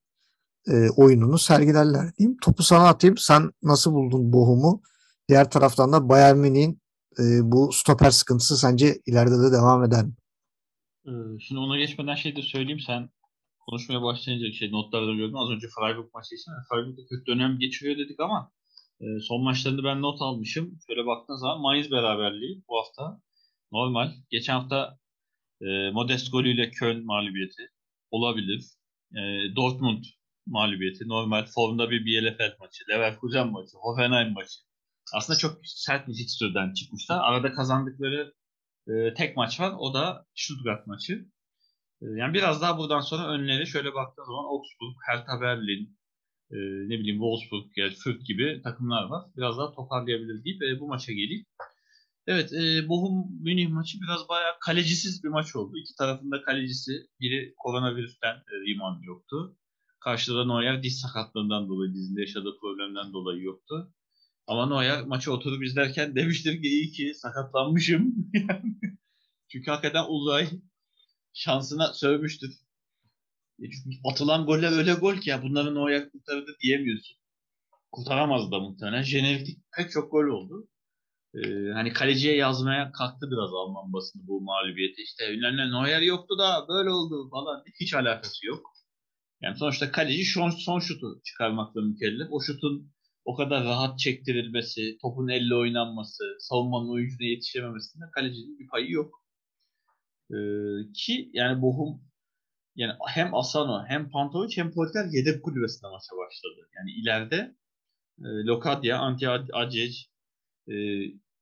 e, oyununu sergilerler diyeyim. Topu sana atayım. Sen nasıl buldun Bochum'u? Diğer taraftan da Bayern Münih'in e, bu stoper sıkıntısı sence ileride de devam eder mi? Ee, şimdi ona geçmeden şey de söyleyeyim. Sen konuşmaya başlayınca şey notlarda gördüm. Az önce Freiburg maçı için. Freiburg'da kötü dönem geçiriyor dedik ama e, son maçlarında ben not almışım. Şöyle baktığın zaman Mainz beraberliği bu hafta normal. Geçen hafta E, Modest golüyle Köln mağlubiyeti olabilir. E, Dortmund mağlubiyeti. Normal formda bir Bielefeld maçı. Leverkusen maçı. Hoffenheim maçı. Aslında çok sert bir fikstürden çıkmışlar. Arada kazandıkları e, tek maç var. O da Stuttgart maçı. E, yani biraz daha buradan sonra önleri şöyle baktığın zaman Augsburg, Hertha Berlin, e, ne bileyim Wolfsburg, yani Fürth gibi takımlar var. Biraz daha toparlayabilir deyip e, bu maça geleyim. Evet, e, Bochum Münih maçı biraz bayağı kalecisiz bir maç oldu. İki tarafında kalecisi, biri koronavirüsten e, iman yoktu. Karşıda da Neuer diz sakatlığından dolayı, dizinde yaşadığı problemden dolayı yoktu. Ama Neuer maçı oturup izlerken demiştir ki iyi ki sakatlanmışım. Çünkü hakikaten Ulay şansına sövmüştür. E, atılan goller öyle gol ki ya bunların Neuer kurtardı diyemiyorsun. Kurtaramaz da muhtemelen. Jeneriklik pek çok gol oldu. Ee, hani kaleciye yazmaya kalktı biraz Alman basını bu mağlubiyeti. İşte Neuer yoktu da böyle oldu falan. Hiç alakası yok. Yani sonuçta kaleci son, son şutu çıkarmakla mükellef. O şutun o kadar rahat çektirilmesi, topun elle oynanması, savunmanın oyuncuna yetişememesinde kalecinin bir payı yok. Ee, ki yani Bohum yani hem Asano hem Pantovic hem Polter yedek kulübesinde maça başladı. Yani ileride e, Lokadia, Anti Acec e,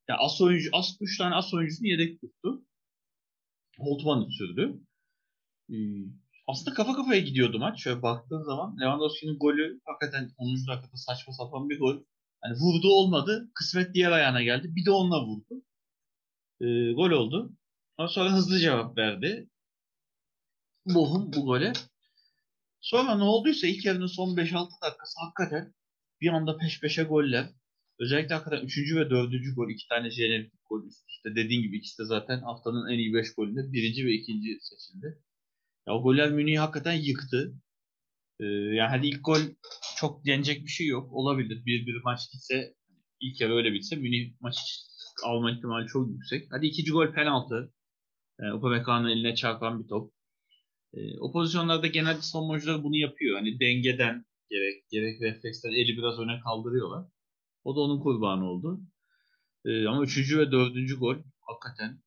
yani as oyuncu, as 3 tane as oyuncusunu yedek tuttu. Holtman'ı sürdü. E, aslında kafa kafaya gidiyordu maç. Şöyle baktığın zaman Lewandowski'nin golü hakikaten 10. dakikada saçma sapan bir gol. Hani vurdu olmadı. Kısmet diğer ayağına geldi. Bir de onunla vurdu. E, gol oldu. Ama sonra hızlı cevap verdi. Bohum bu gole. Sonra ne olduysa ilk yarının son 5-6 dakikası hakikaten bir anda peş peşe goller. Özellikle hakikaten 3. ve 4. gol iki tane jenerik gol üst üste. Dediğin gibi ikisi de zaten haftanın en iyi 5 golünde birinci ve ikinci seçildi. Ya o goller Münih'i hakikaten yıktı. Ee, yani hadi ilk gol çok denecek bir şey yok. Olabilir. Bir bir maç gitse ilk yarı öyle bitse Münih maç alma ihtimali çok yüksek. Hadi ikinci gol penaltı. E, Upamecano'nun eline çarpan bir top. E, o pozisyonlarda genelde savunmacılar bunu yapıyor. Hani dengeden gerek gerek refleksten eli biraz öne kaldırıyorlar. O da onun kurbanı oldu. E, ama üçüncü ve dördüncü gol hakikaten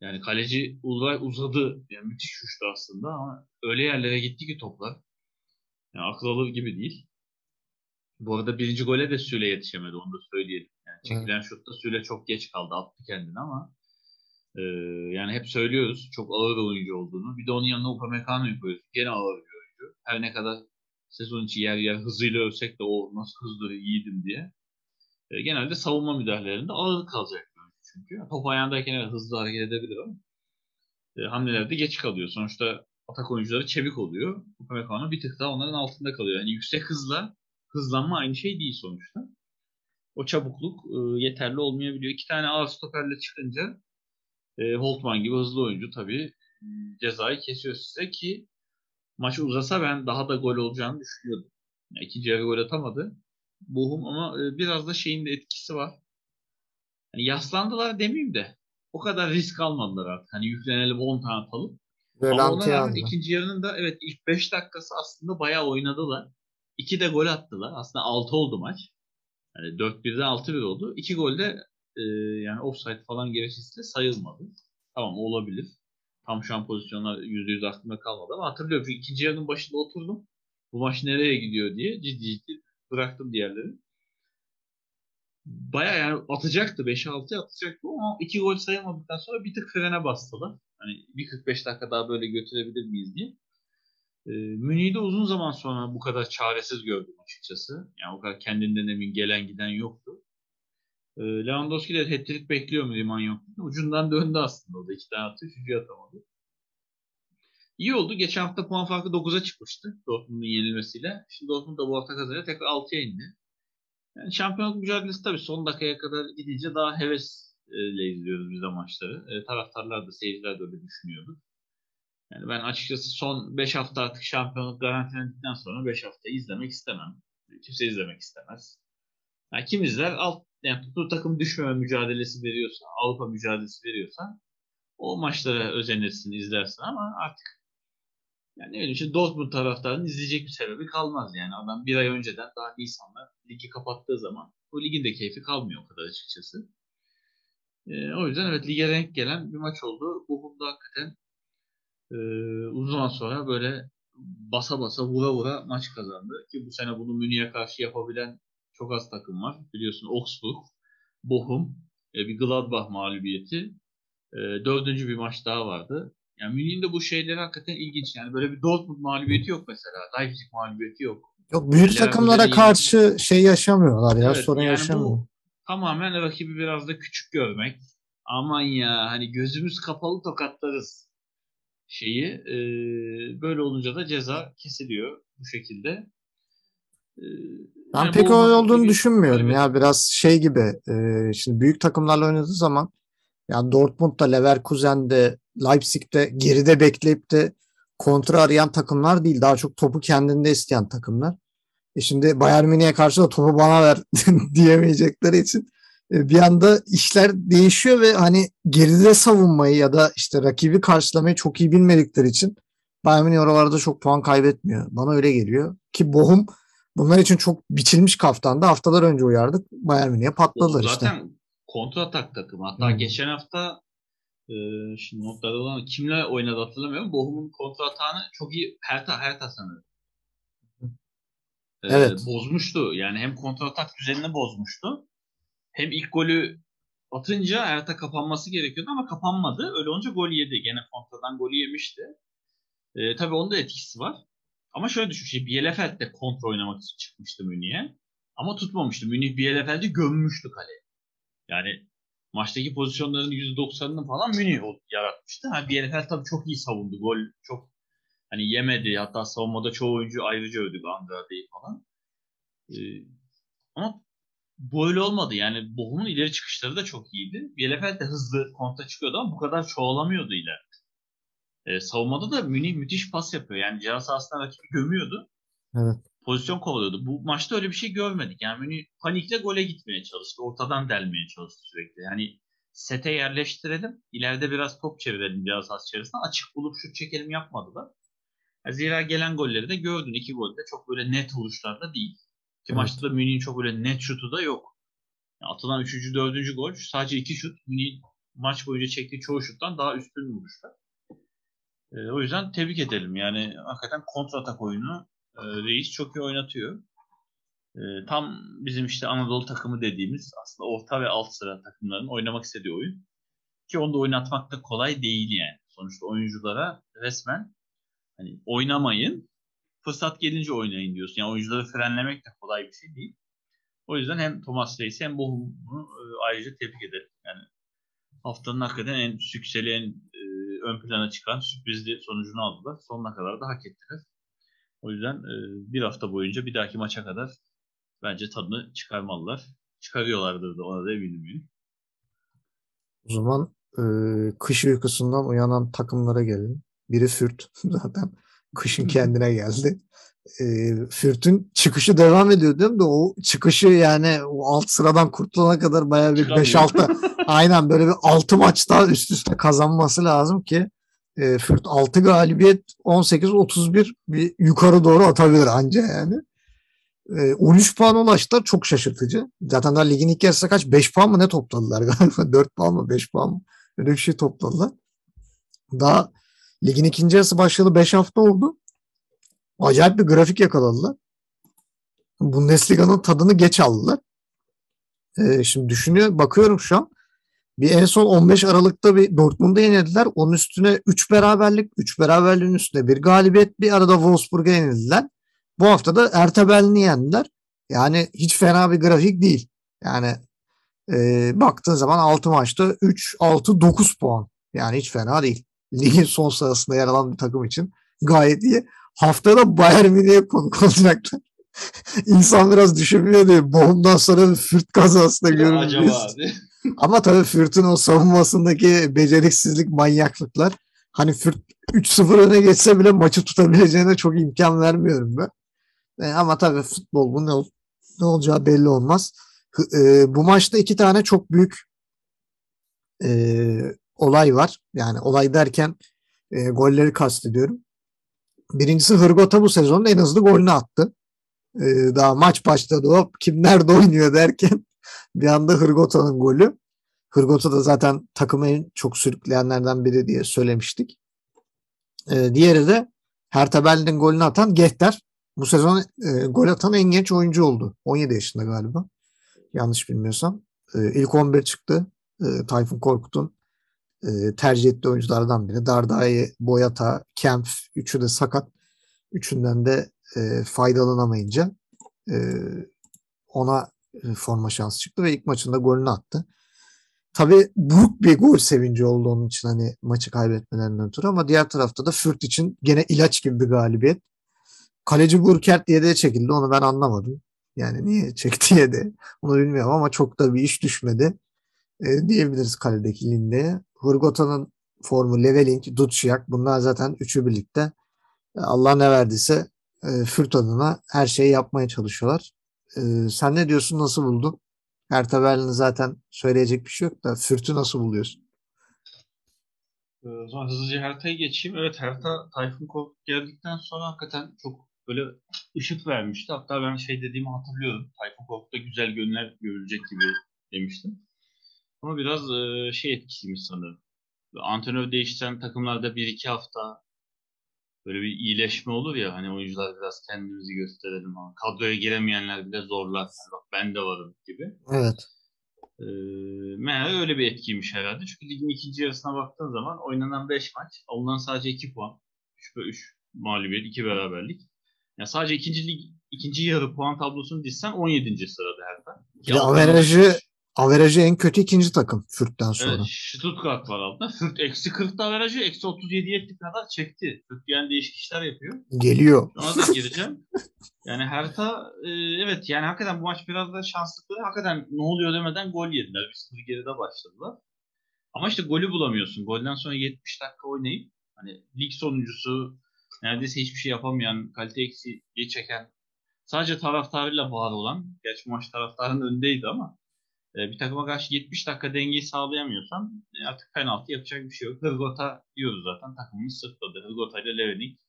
yani kaleci Ulvay uzadı. Yani müthiş şuştu aslında ama öyle yerlere gitti ki toplar. Yani akıl alır gibi değil. Bu arada birinci gole de Süle yetişemedi onu da söyleyelim. Yani çekilen evet. şutta Süle çok geç kaldı. Attı kendini ama e, yani hep söylüyoruz çok ağır oyuncu olduğunu. Bir de onun yanına Upamecano'yu koyuyoruz. Gene ağır bir oyuncu. Her ne kadar sezon içi yer yer hızıyla övsek de o nasıl hızlı yiğidim diye. E, genelde savunma müdahalelerinde ağır kalacak çünkü. Top ayağındayken evet, hızlı hareket edebilir ama e, hamlelerde geç kalıyor. Sonuçta atak oyuncuları çevik oluyor. Upamecano bir tık daha onların altında kalıyor. Yani yüksek hızla hızlanma aynı şey değil sonuçta. O çabukluk e, yeterli olmayabiliyor. İki tane ağır stoperle çıkınca e, Holtman gibi hızlı oyuncu tabii cezayı kesiyor size ki maç uzasa ben daha da gol olacağını düşünüyordum. Yani ikinci yarı gol atamadı. Bohum ama e, biraz da şeyin de etkisi var. Yani yaslandılar demeyeyim de o kadar risk almadılar artık. Hani yüklenelim 10 tane atalım. Böyle Ama ona rağmen ikinci yarının da evet ilk 5 dakikası aslında bayağı oynadılar. 2 de gol attılar. Aslında 6 oldu maç. Yani 4-1'den 6-1 oldu. 2 gol de e, yani offside falan gerekçesiyle sayılmadı. Tamam olabilir. Tam şu an pozisyonlar %100 aklımda kalmadı ama hatırlıyorum. Çünkü ikinci yarının başında oturdum. Bu maç nereye gidiyor diye ciddi ciddi bıraktım diğerleri. Baya yani atacaktı. 5-6 atacaktı ama 2 gol sayamadıktan sonra bir tık frene bastılar. Hani bir 45 dakika daha böyle götürebilir miyiz diye. E, Münih'i de uzun zaman sonra bu kadar çaresiz gördüm açıkçası. Yani o kadar kendinden emin gelen giden yoktu. E, Lewandowski de hat bekliyor mu Liman yok. Ucundan döndü aslında o da. iki tane attı, üçüncü atamadı. İyi oldu. Geçen hafta puan farkı 9'a çıkmıştı Dortmund'un yenilmesiyle. Şimdi Dortmund da bu hafta kazanıyor. Tekrar 6'ya indi. Yani şampiyonluk mücadelesi tabii son dakikaya kadar gidince daha hevesle izliyoruz biz de maçları. E, taraftarlar da seyirciler de öyle düşünüyordu. Yani ben açıkçası son 5 hafta artık şampiyonluk garantilendikten sonra 5 hafta izlemek istemem. Kimse izlemek istemez. Yani kim izler? Alt, yani tuttuğu takım düşmeme mücadelesi veriyorsa, Avrupa mücadelesi veriyorsa o maçlara özenirsin, izlersin ama artık yani ne bileyim işte Dortmund taraftarının izleyecek bir sebebi kalmaz yani. Adam bir ay önceden daha Nisan'da ligi kapattığı zaman o ligin de keyfi kalmıyor o kadar açıkçası. Ee, o yüzden evet lige renk gelen bir maç oldu. Bu bunda hakikaten e, uzun sonra böyle basa basa vura vura maç kazandı. Ki bu sene bunu Münih'e karşı yapabilen çok az takım var. Biliyorsun Augsburg, Bochum, e, bir Gladbach mağlubiyeti. E, dördüncü bir maç daha vardı. Yani Münih'in de bu şeyleri hakikaten ilginç. Yani böyle bir Dortmund mağlubiyeti yok mesela. Leipzig mağlubiyeti yok. Yok büyük Leverkusen'e takımlara iyi. karşı şey yaşamıyorlar ya Evet, sorun yani yaşamıyor. bu tamamen rakibi biraz da küçük görmek. Aman ya hani gözümüz kapalı tokatlarız şeyi. e, böyle olunca da ceza kesiliyor bu şekilde. E, Ben yani pek öyle olduğunu gibi- düşünmüyorum Evet. ya biraz şey gibi e, şimdi büyük takımlarla oynadığı zaman yani Dortmund'da Leverkusen'de Leipzig'te geride bekleyip de kontra arayan takımlar değil daha çok topu kendinde isteyen takımlar. E şimdi Bayern Münih'e karşı da topu bana ver diyemeyecekleri için e, bir anda işler değişiyor ve hani geride savunmayı ya da işte rakibi karşılamayı çok iyi bilmedikleri için Bayern Münih oralarda çok puan kaybetmiyor. Bana öyle geliyor. Ki Bochum bunlar için çok biçilmiş kaftandı. Haftalar önce uyardık. Bayern Münih'e patladılar işte. zaten kontratak takım. Hatta Hı. geçen hafta e, şimdi notlarda olan kimle oynadı hatırlamıyorum. Bochum'un kontratağını çok iyi Hertha Hertha sanırım. E, Evet. Bozmuştu. Yani hem kontratak düzenini bozmuştu. Hem ilk golü atınca Hertha kapanması gerekiyordu ama kapanmadı. Öyle olunca gol yedi. Gene kontradan golü yemişti. E, tabii onun da etkisi var. Ama şöyle düşün. Şey, Bielefeld de kontra oynamak için çıkmıştı Münih'e. Ama tutmamıştı. Münih Bielefeld'i gömmüştü kaleye. Yani maçtaki pozisyonların %90'ını falan Münih yaratmıştı. Ha Bielefeld tabii çok iyi savundu. Gol çok hani yemedi. Hatta savunmada çoğu oyuncu ayrıca övdük Andrade'yi falan. Ee, ama böyle olmadı. Yani Bochum'un ileri çıkışları da çok iyiydi. Bielefeld de hızlı kontra çıkıyordu ama bu kadar çoğalamıyordu ileride. Ee, savunmada da Münih müthiş pas yapıyor. Yani ceza sahasına rakibi gömüyordu Evet. Pozisyon kovalıyordu. Bu maçta öyle bir şey görmedik. Yani Münih panikle gole gitmeye çalıştı. Ortadan delmeye çalıştı sürekli. Yani sete yerleştirelim. ileride biraz top çevirelim ceza sahası içerisinde. Açık bulup şut çekelim yapmadılar. Zira gelen golleri de gördün. İki gol de çok böyle net vuruşlarda değil. Ki Evet. maçta da Münih'in çok böyle net şutu da yok. Yani atılan 3. 4. gol sadece iki şut. Münih maç boyunca çektiği çoğu şuttan daha üstün vuruşlar. Ee, o yüzden tebrik edelim. Yani hakikaten kontratak oyunu Reis çok iyi oynatıyor. E, tam bizim işte Anadolu takımı dediğimiz aslında orta ve alt sıra takımların oynamak istediği oyun. Ki onu da oynatmak da kolay değil yani. Sonuçta oyunculara resmen hani oynamayın, fırsat gelince oynayın diyorsun. Yani oyuncuları frenlemek de kolay bir şey değil. O yüzden hem Thomas Reis'i hem Bochum'u e, ayrıca tebrik ederim. Yani haftanın hakikaten en sükseli, en e, ön plana çıkan sürprizli sonucunu aldılar. Sonuna kadar da hak ettiler. O yüzden e, bir hafta boyunca bir dahaki maça kadar bence tadını çıkarmalılar. Çıkarıyorlardır da ona da eminim. O zaman e, kış uykusundan uyanan takımlara gelelim. Biri Fürt zaten kışın kendine geldi. E, Fürt'ün çıkışı devam ediyor değil mi? De o çıkışı yani o alt sıradan kurtulana kadar bayağı bir Çıkamıyor. 5-6 aynen böyle bir 6 maç daha üst üste kazanması lazım ki e, Fürt 6 galibiyet 18-31 bir yukarı doğru atabilir anca yani. E, 13 puan ulaştılar çok şaşırtıcı. Zaten daha ligin ilk yarısında kaç? 5 puan mı ne topladılar galiba? 4 puan mı 5 puan mı? Öyle bir şey topladılar. Daha ligin ikinci yarısı başladı 5 hafta oldu. Acayip bir grafik yakaladılar. Bundesliga'nın tadını geç aldılar. E, şimdi düşünüyor, bakıyorum şu an. Bir en son 15 Aralık'ta bir Dortmund'a yenildiler. Onun üstüne 3 beraberlik, 3 beraberliğin üstüne bir galibiyet. Bir arada Wolfsburg'a yenildiler. Bu hafta da Ertebel'ini yendiler. Yani hiç fena bir grafik değil. Yani e, baktığın zaman 6 maçta 3, 6, 9 puan. Yani hiç fena değil. Ligin son sırasında yer alan bir takım için gayet iyi. Haftada Bayern Münih'e konuk olacaklar. İnsan biraz düşünmüyor diye. Bohum'dan sonra Fürt kazasında Acaba görürüz. abi. Ama tabii Fürt'ün o savunmasındaki beceriksizlik, manyaklıklar. Hani Fürt 3-0 öne geçse bile maçı tutabileceğine çok imkan vermiyorum ben. E, ama tabii futbol bu ne, ol- ne olacağı belli olmaz. E, bu maçta iki tane çok büyük e, olay var. Yani olay derken e, golleri kastediyorum. Birincisi Hırgota bu sezonun en hızlı golünü attı. E, daha maç başladı hop kim nerede oynuyor derken bir anda Hırgota'nın golü. Hırgota da zaten takımı en çok sürükleyenlerden biri diye söylemiştik. E, diğeri de Hertha Berlin'in golünü atan Getter. Bu sezon e, gol atan en genç oyuncu oldu. 17 yaşında galiba. Yanlış bilmiyorsam. E, ilk 11 çıktı. E, Tayfun Korkut'un e, tercih ettiği oyunculardan biri. Dardai, Boyata, Kemp üçü de sakat. Üçünden de e, faydalanamayınca e, ona forma şansı çıktı ve ilk maçında golünü attı. Tabii büyük bir gol sevinci oldu onun için hani maçı kaybetmelerinden ötürü ama diğer tarafta da Fürt için gene ilaç gibi bir galibiyet. Kaleci Burkert de çekildi onu ben anlamadım. Yani niye çekti yedi onu bilmiyorum ama çok da bir iş düşmedi e, diyebiliriz kaledeki Linde'ye. Hurgota'nın formu Leveling, Duciak bunlar zaten üçü birlikte e, Allah ne verdiyse e, Fürt adına her şeyi yapmaya çalışıyorlar. E, sen ne diyorsun? Nasıl buldun? Hertha Berlin'i zaten söyleyecek bir şey yok da Fürt'ü nasıl buluyorsun? Ee, o zaman hızlıca Hertha'ya geçeyim. Evet Hertha Tayfun Korkut geldikten sonra hakikaten çok böyle ışık vermişti. Hatta ben şey dediğimi hatırlıyorum. Tayfun Korkut'ta güzel günler görülecek gibi demiştim. Ama biraz e, şey etkisiymiş sanırım. Antrenör değiştiren takımlarda 1-2 hafta böyle bir iyileşme olur ya hani oyuncular biraz kendimizi gösterelim. Ama kadroya giremeyenler bile zorlar. Bak ben de varım gibi. Evet. Ee, meğer öyle bir etkiymiş herhalde. Çünkü ligin ikinci yarısına baktığın zaman oynanan 5 maç, alınan sadece 2 puan. 3 ve 3 mağlubiyet, 2 beraberlik. Yani sadece ikinci lig, ikinci yarı puan tablosunu dizsen 17. sırada herhalde. De averajı Averajı en kötü ikinci takım Fürt'ten sonra. Evet, Stuttgart var altında. Fürt eksi 40'da averajı eksi 37 etti kadar çekti. Fürt yani değişik işler yapıyor. Geliyor. Ona da gireceğim. yani Hertha e, evet yani hakikaten bu maç biraz da şanslıklı. Hakikaten ne oluyor demeden gol yediler. Bir sıfır geride başladılar. Ama işte golü bulamıyorsun. Golden sonra 70 dakika oynayıp hani lig sonuncusu neredeyse hiçbir şey yapamayan, kalite eksiği çeken sadece taraftarıyla var olan, gerçi maç taraftarın önündeydi ama bir takıma karşı 70 dakika dengeyi sağlayamıyorsan e, artık penaltı yapacak bir şey yok. Hırgota diyoruz zaten takımımız sırtladı. Hırgota ile Levenik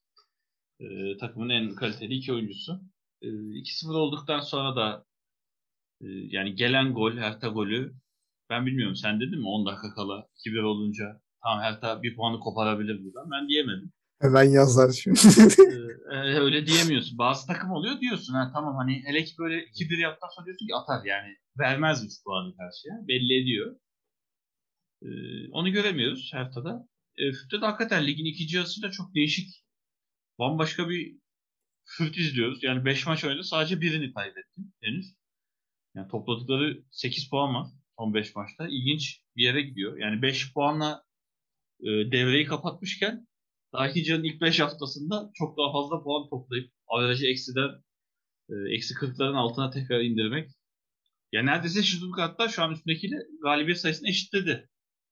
e, takımın en kaliteli iki oyuncusu. E, 2-0 olduktan sonra da e, yani gelen gol, Hertha golü ben bilmiyorum sen dedin mi 10 dakika kala 2-1 olunca tamam Hertha bir puanı koparabilir buradan. Ben diyemedim. Hemen yazlar şimdi. ee, öyle diyemiyorsun. Bazı takım oluyor diyorsun. Ha, tamam hani hele ki böyle 2-1 yaptıktan sonra diyorsun ki atar yani. Vermez 3 puanı karşıya. Belli ediyor. Ee, onu göremiyoruz haftada. E, Fürt'te de hakikaten ligin ikinci yarısında çok değişik bambaşka bir Fürt izliyoruz. Yani 5 maç oynadı sadece birini kaybetti henüz. Yani topladıkları 8 puan var son 5 maçta. İlginç bir yere gidiyor. Yani 5 puanla e, devreyi kapatmışken Dahican'ın ilk 5 haftasında çok daha fazla puan toplayıp averajı eksiden e, eksi 40'ların altına tekrar indirmek. Ya neredeyse Stuttgart'ta şu an üstündekiyle galibiyet sayısını eşitledi.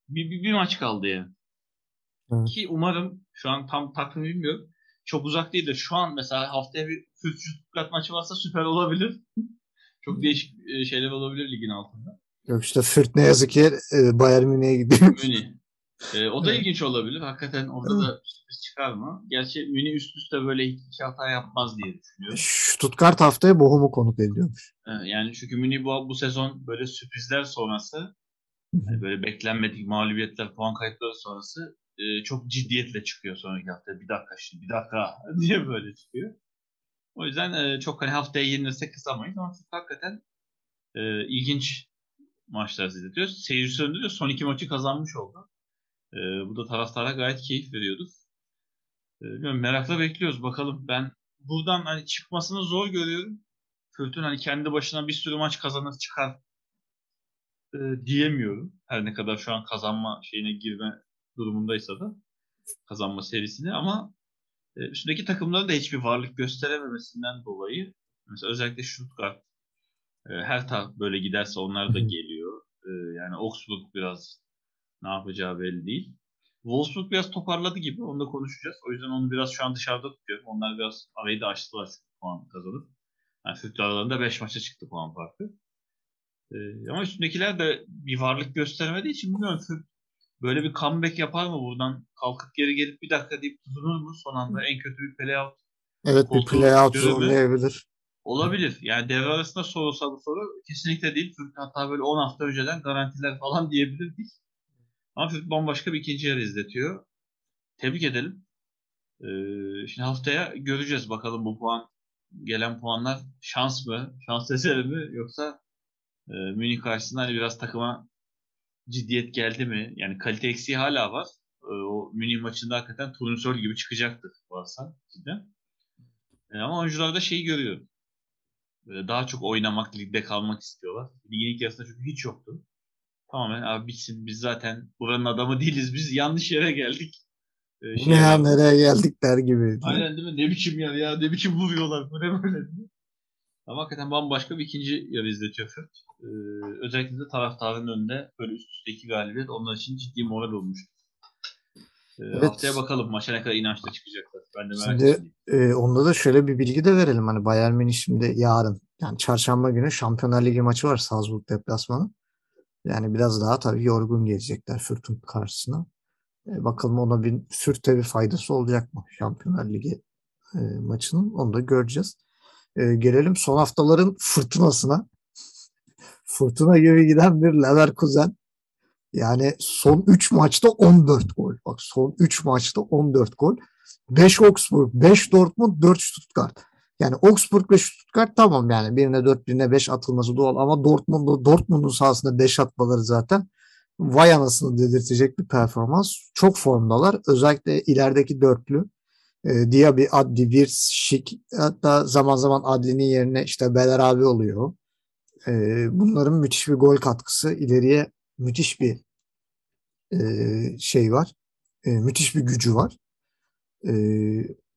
Bir, bir, bir maç kaldı yani. Evet. Ki umarım şu an tam takvimi bilmiyorum. Çok uzak değil de şu an mesela haftaya bir Stuttgart maçı varsa süper olabilir. çok değişik e, şeyler olabilir ligin altında. Yok işte Fürt ne yazık ki e, Bayern Münih'e gidiyor. Münih. E, o da ilginç olabilir. Hakikaten orada da sürpriz çıkar mı? Gerçi Münih üst üste böyle iki hata yapmaz diye düşünüyorum. Stuttgart haftaya Bochum'u konuk ediyormuş. E, yani çünkü Münih bu, bu sezon böyle sürprizler sonrası yani böyle beklenmedik mağlubiyetler, puan kayıpları sonrası e, çok ciddiyetle çıkıyor sonraki hafta. Bir dakika şimdi, bir dakika diye böyle çıkıyor. O yüzden e, çok hani haftaya yenilirse kısamayız ama hakikaten e, ilginç maçlar izletiyoruz. Seyirci de son iki maçı kazanmış oldu. E, bu da taraftara gayet keyif veriyordu. E, merakla bekliyoruz bakalım. Ben buradan hani çıkmasını zor görüyorum. Fürtün hani kendi başına bir sürü maç kazanır çıkar e, diyemiyorum. Her ne kadar şu an kazanma şeyine girme durumundaysa da kazanma serisini ama e, üstündeki takımların da hiçbir varlık gösterememesinden dolayı mesela özellikle Stuttgart e, her taraf böyle giderse onlar da geliyor. E, yani Augsburg biraz ne yapacağı belli değil. Wolfsburg biraz toparladı gibi. Onu da konuşacağız. O yüzden onu biraz şu an dışarıda tutuyorum. Onlar biraz arayı da açtılar puan kazanıp. Yani Fürth aralarında 5 maça çıktı puan farkı. Ee, ama üstündekiler de bir varlık göstermediği için bilmiyorum Fürth böyle bir comeback yapar mı buradan? Kalkıp geri gelip bir dakika deyip tutunur mu? Son anda en kötü bir playout. Evet bir playout zorlayabilir. Olabilir. Yani devre arasında sorulsa bu soru kesinlikle değil. Fürth hatta böyle 10 hafta önceden garantiler falan diyebilirdik. Ama bambaşka bir ikinci yarı izletiyor. Tebrik edelim. Ee, şimdi haftaya göreceğiz bakalım bu puan gelen puanlar şans mı, şans eseri mi yoksa e, Münih karşısında hani biraz takıma ciddiyet geldi mi? Yani kalite eksiği hala var. E, o Münih maçında hakikaten turnusol gibi çıkacaktır varsa cidden. E, ama oyuncular da şeyi görüyor. Böyle daha çok oynamak, ligde kalmak istiyorlar. Ligin ilk yarısında çünkü hiç yoktu. Tamamen abi bitsin biz zaten buranın adamı değiliz. Biz yanlış yere geldik. Ee, şey ya nereye geldik der gibi. Aynen değil mi? Ne biçim yer ya? Ne biçim vuruyorlar? Bu ne böyle diye. Ama hakikaten bambaşka bir ikinci yarı izletiyor Fürth. Ee, özellikle de taraftarın önünde böyle üst üste iki galibiyet onlar için ciddi moral olmuş. Ee, Evet. Haftaya bakalım maça ne kadar inançla çıkacaklar. Ben de merak Şimdi ediyorum. e, onda da şöyle bir bilgi de verelim. Hani Bayern Münih şimdi yarın yani çarşamba günü Şampiyonlar Ligi maçı var Salzburg deplasmanı. Yani biraz daha tabii yorgun gelecekler Fürth'ün karşısına. E, bakalım ona bir Fürth'e bir faydası olacak mı Şampiyonlar Ligi e, maçının onu da göreceğiz. E, gelelim son haftaların fırtınasına. Fırtına gibi giden bir Leverkusen. Yani son 3 maçta 14 gol. Bak son 3 maçta 14 gol. 5 Augsburg, 5 Dortmund, 4 Stuttgart. Yani Augsburg ve Stuttgart tamam yani birine 4 birine 5 atılması doğal ama Dortmund'u Dortmund'un sahasında 5 atmaları zaten vay anasını dedirtecek bir performans. Çok formdalar. Özellikle ilerideki dörtlü. E, Diaby, Adli, Wirtz, Schick hatta zaman zaman Adli'nin yerine işte Beler abi oluyor. E, bunların müthiş bir gol katkısı. ileriye müthiş bir e, şey var. E, müthiş bir gücü var. E,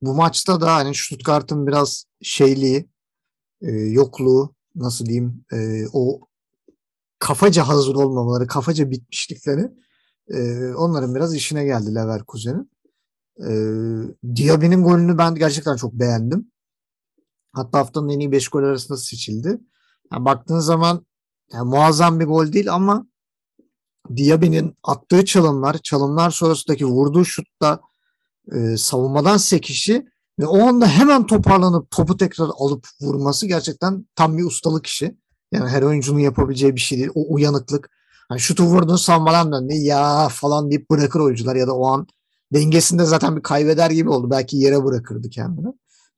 bu maçta da hani Stuttgart'ın biraz şeyliği, e, yokluğu, nasıl diyeyim, e, o kafaca hazır olmamaları, kafaca bitmişlikleri e, onların biraz işine geldi Leverkusen'in. E, Diaby'nin golünü ben gerçekten çok beğendim. Hatta haftanın en iyi 5 gol arasında seçildi. Yani baktığın zaman yani muazzam bir gol değil ama Diaby'nin attığı çalımlar, çalımlar sonrasındaki vurduğu şutta e, savunmadan sekişi ve o anda hemen toparlanıp topu tekrar alıp vurması gerçekten tam bir ustalık işi. Yani her oyuncunun yapabileceği bir şey değil. O uyanıklık. Hani şutu vurdun savunmadan döndü ya falan deyip bırakır oyuncular ya da o an dengesinde zaten bir kaybeder gibi oldu. Belki yere bırakırdı kendini.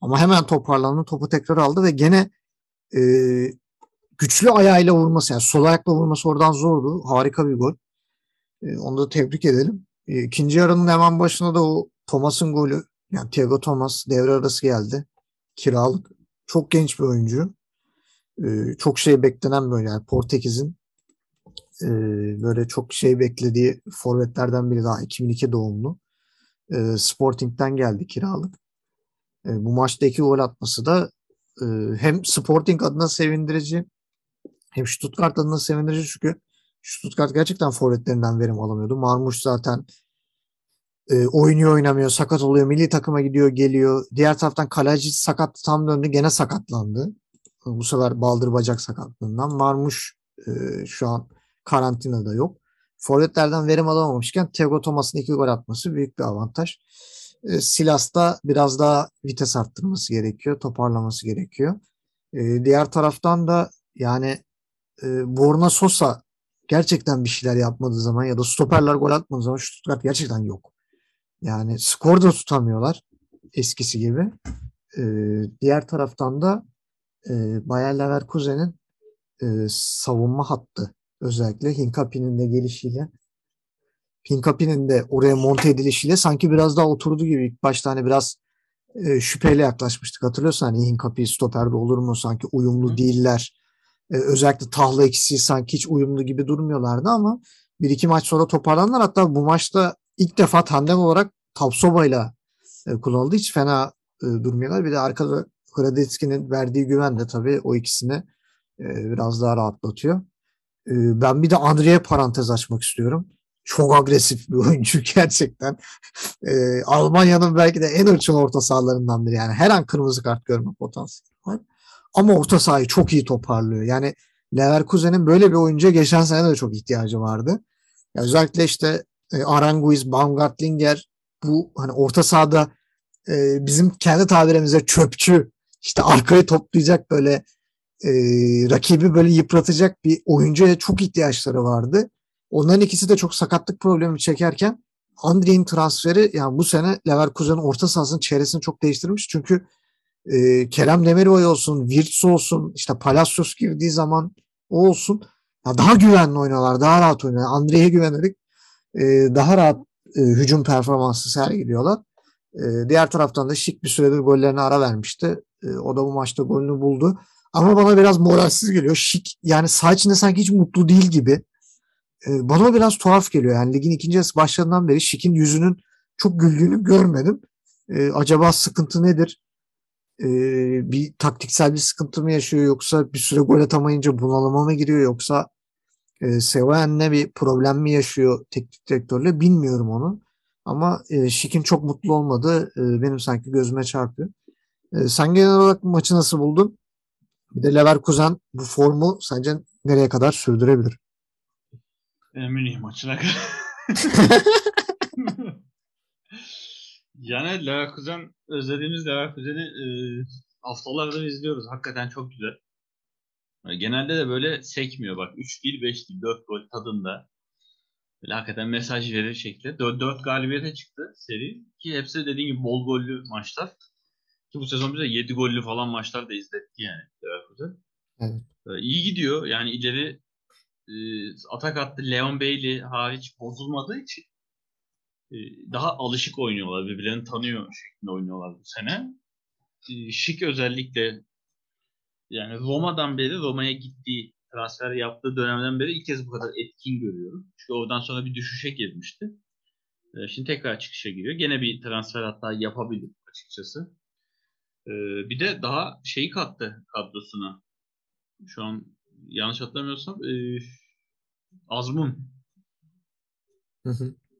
Ama hemen toparlandı, topu tekrar aldı ve gene e, güçlü ayağıyla vurması yani sol ayakla vurması oradan zordu. Harika bir gol. E, onu da tebrik edelim. E, ikinci yarının hemen başında da o Thomas'ın golü yani Thiago Thomas devre arası geldi. Kiralık. Çok genç bir oyuncu. E, çok şey beklenen böyle yani Portekiz'in e, böyle çok şey beklediği forvetlerden biri daha 2002 doğumlu. E, Sporting'den geldi kiralık. E, bu maçta iki gol atması da e, hem Sporting adına sevindirici hem Stuttgart adına sevindirici çünkü Stuttgart gerçekten forvetlerinden verim alamıyordu. Marmuş zaten e, oynuyor oynamıyor, sakat oluyor, milli takıma gidiyor, geliyor. Diğer taraftan kaleci sakat tam döndü, gene sakatlandı. Bu sefer baldır bacak sakatlığından. Marmuş e, şu an karantinada yok. Forvetlerden verim alamamışken Thiago Thomas'ın iki gol atması büyük bir avantaj. E, Silas'ta biraz daha vites arttırması gerekiyor, toparlaması gerekiyor. E, diğer taraftan da yani e, Borna Sosa gerçekten bir şeyler yapmadığı zaman ya da stoperler gol atmadığı zaman Stuttgart gerçekten yok. Yani skor da tutamıyorlar eskisi gibi. E, diğer taraftan da e, Bayer Leverkusen'in e, savunma hattı özellikle Hinkapi'nin de gelişiyle Hinkapi'nin de oraya monte edilişiyle sanki biraz daha oturdu gibi ilk başta hani biraz e, şüpheyle yaklaşmıştık. Hatırlıyorsan hani Hinkapi stoperde olur mu? Sanki uyumlu Hı. değiller. E, özellikle tahla ikisi sanki hiç uyumlu gibi durmuyorlardı ama bir iki maç sonra toparlandılar. Hatta bu maçta ilk defa tandem olarak Tapsoba'yla e, kullanıldı. Hiç fena e, durmuyorlar. Bir de arkada Hradetski'nin verdiği güven de tabii o ikisini e, biraz daha rahatlatıyor. E, ben bir de Andre'ye parantez açmak istiyorum. Çok agresif bir oyuncu gerçekten. E, Almanya'nın belki de en ırçın orta sahalarından biri. Yani her an kırmızı kart görme potansiyeli var. Ama orta sahayı çok iyi toparlıyor. Yani Leverkusen'in böyle bir oyuncuya geçen sene de çok ihtiyacı vardı. Ya özellikle işte e, Aranguiz, Baumgartlinger bu hani orta sahada e, bizim kendi tabirimizde çöpçü işte arkayı toplayacak böyle e, rakibi böyle yıpratacak bir oyuncuya çok ihtiyaçları vardı. Onların ikisi de çok sakatlık problemi çekerken Andri'nin transferi yani bu sene Leverkusen'in orta sahasının çevresini çok değiştirmiş. Çünkü e, Kerem Demirbay olsun, Wirtz olsun, işte Palacios girdiği zaman o olsun. Ya daha güvenli oynuyorlar, daha rahat oynuyorlar. Andre'ye güvenerek e, daha rahat e, hücum performansı sergiliyorlar. E, diğer taraftan da şık bir süredir gollerine ara vermişti. E, o da bu maçta golünü buldu. Ama bana biraz moralsiz geliyor. Şık yani saha içinde sanki hiç mutlu değil gibi. E, bana biraz tuhaf geliyor. Yani ligin ikinci yarısı başladığından beri Şik'in yüzünün çok güldüğünü görmedim. E, acaba sıkıntı nedir? E, bir taktiksel bir sıkıntı mı yaşıyor yoksa bir süre gol atamayınca bunalıma mı giriyor yoksa e, Sevoyen'le bir problem mi yaşıyor teknik direktörle bilmiyorum onu. Ama e, Şik'in çok mutlu olmadığı e, benim sanki gözüme çarpıyor. E, sen genel olarak maçı nasıl buldun? Bir de Leverkusen bu formu sence nereye kadar sürdürebilir? E, Münih maçına kadar. yani Leverkusen özlediğimiz Leverkusen'i e, haftalardır izliyoruz. Hakikaten çok güzel. E, genelde de böyle sekmiyor bak. 3-1, 5-1, 4 gol tadında. Böyle hakikaten mesaj verir şekilde. 4, 4 galibiyete çıktı seri. Ki hepsi dediğim gibi bol gollü maçlar. Ki bu sezon bize 7 gollü falan maçlar da izletti yani Leverkusen. Evet. E, iyi gidiyor. Yani ileri e, atak attı Leon Bailey hariç bozulmadığı için e, daha alışık oynuyorlar. Birbirlerini tanıyor şeklinde oynuyorlar bu sene. E, Şık özellikle yani Roma'dan beri Roma'ya gittiği transfer yaptığı dönemden beri ilk kez bu kadar etkin görüyorum. Çünkü oradan sonra bir düşüşe girmişti. E, şimdi tekrar çıkışa giriyor. Gene bir transfer hatta yapabilir açıkçası. E, bir de daha şeyi kattı kadrosuna. Şu an yanlış hatırlamıyorsam e, Azmun.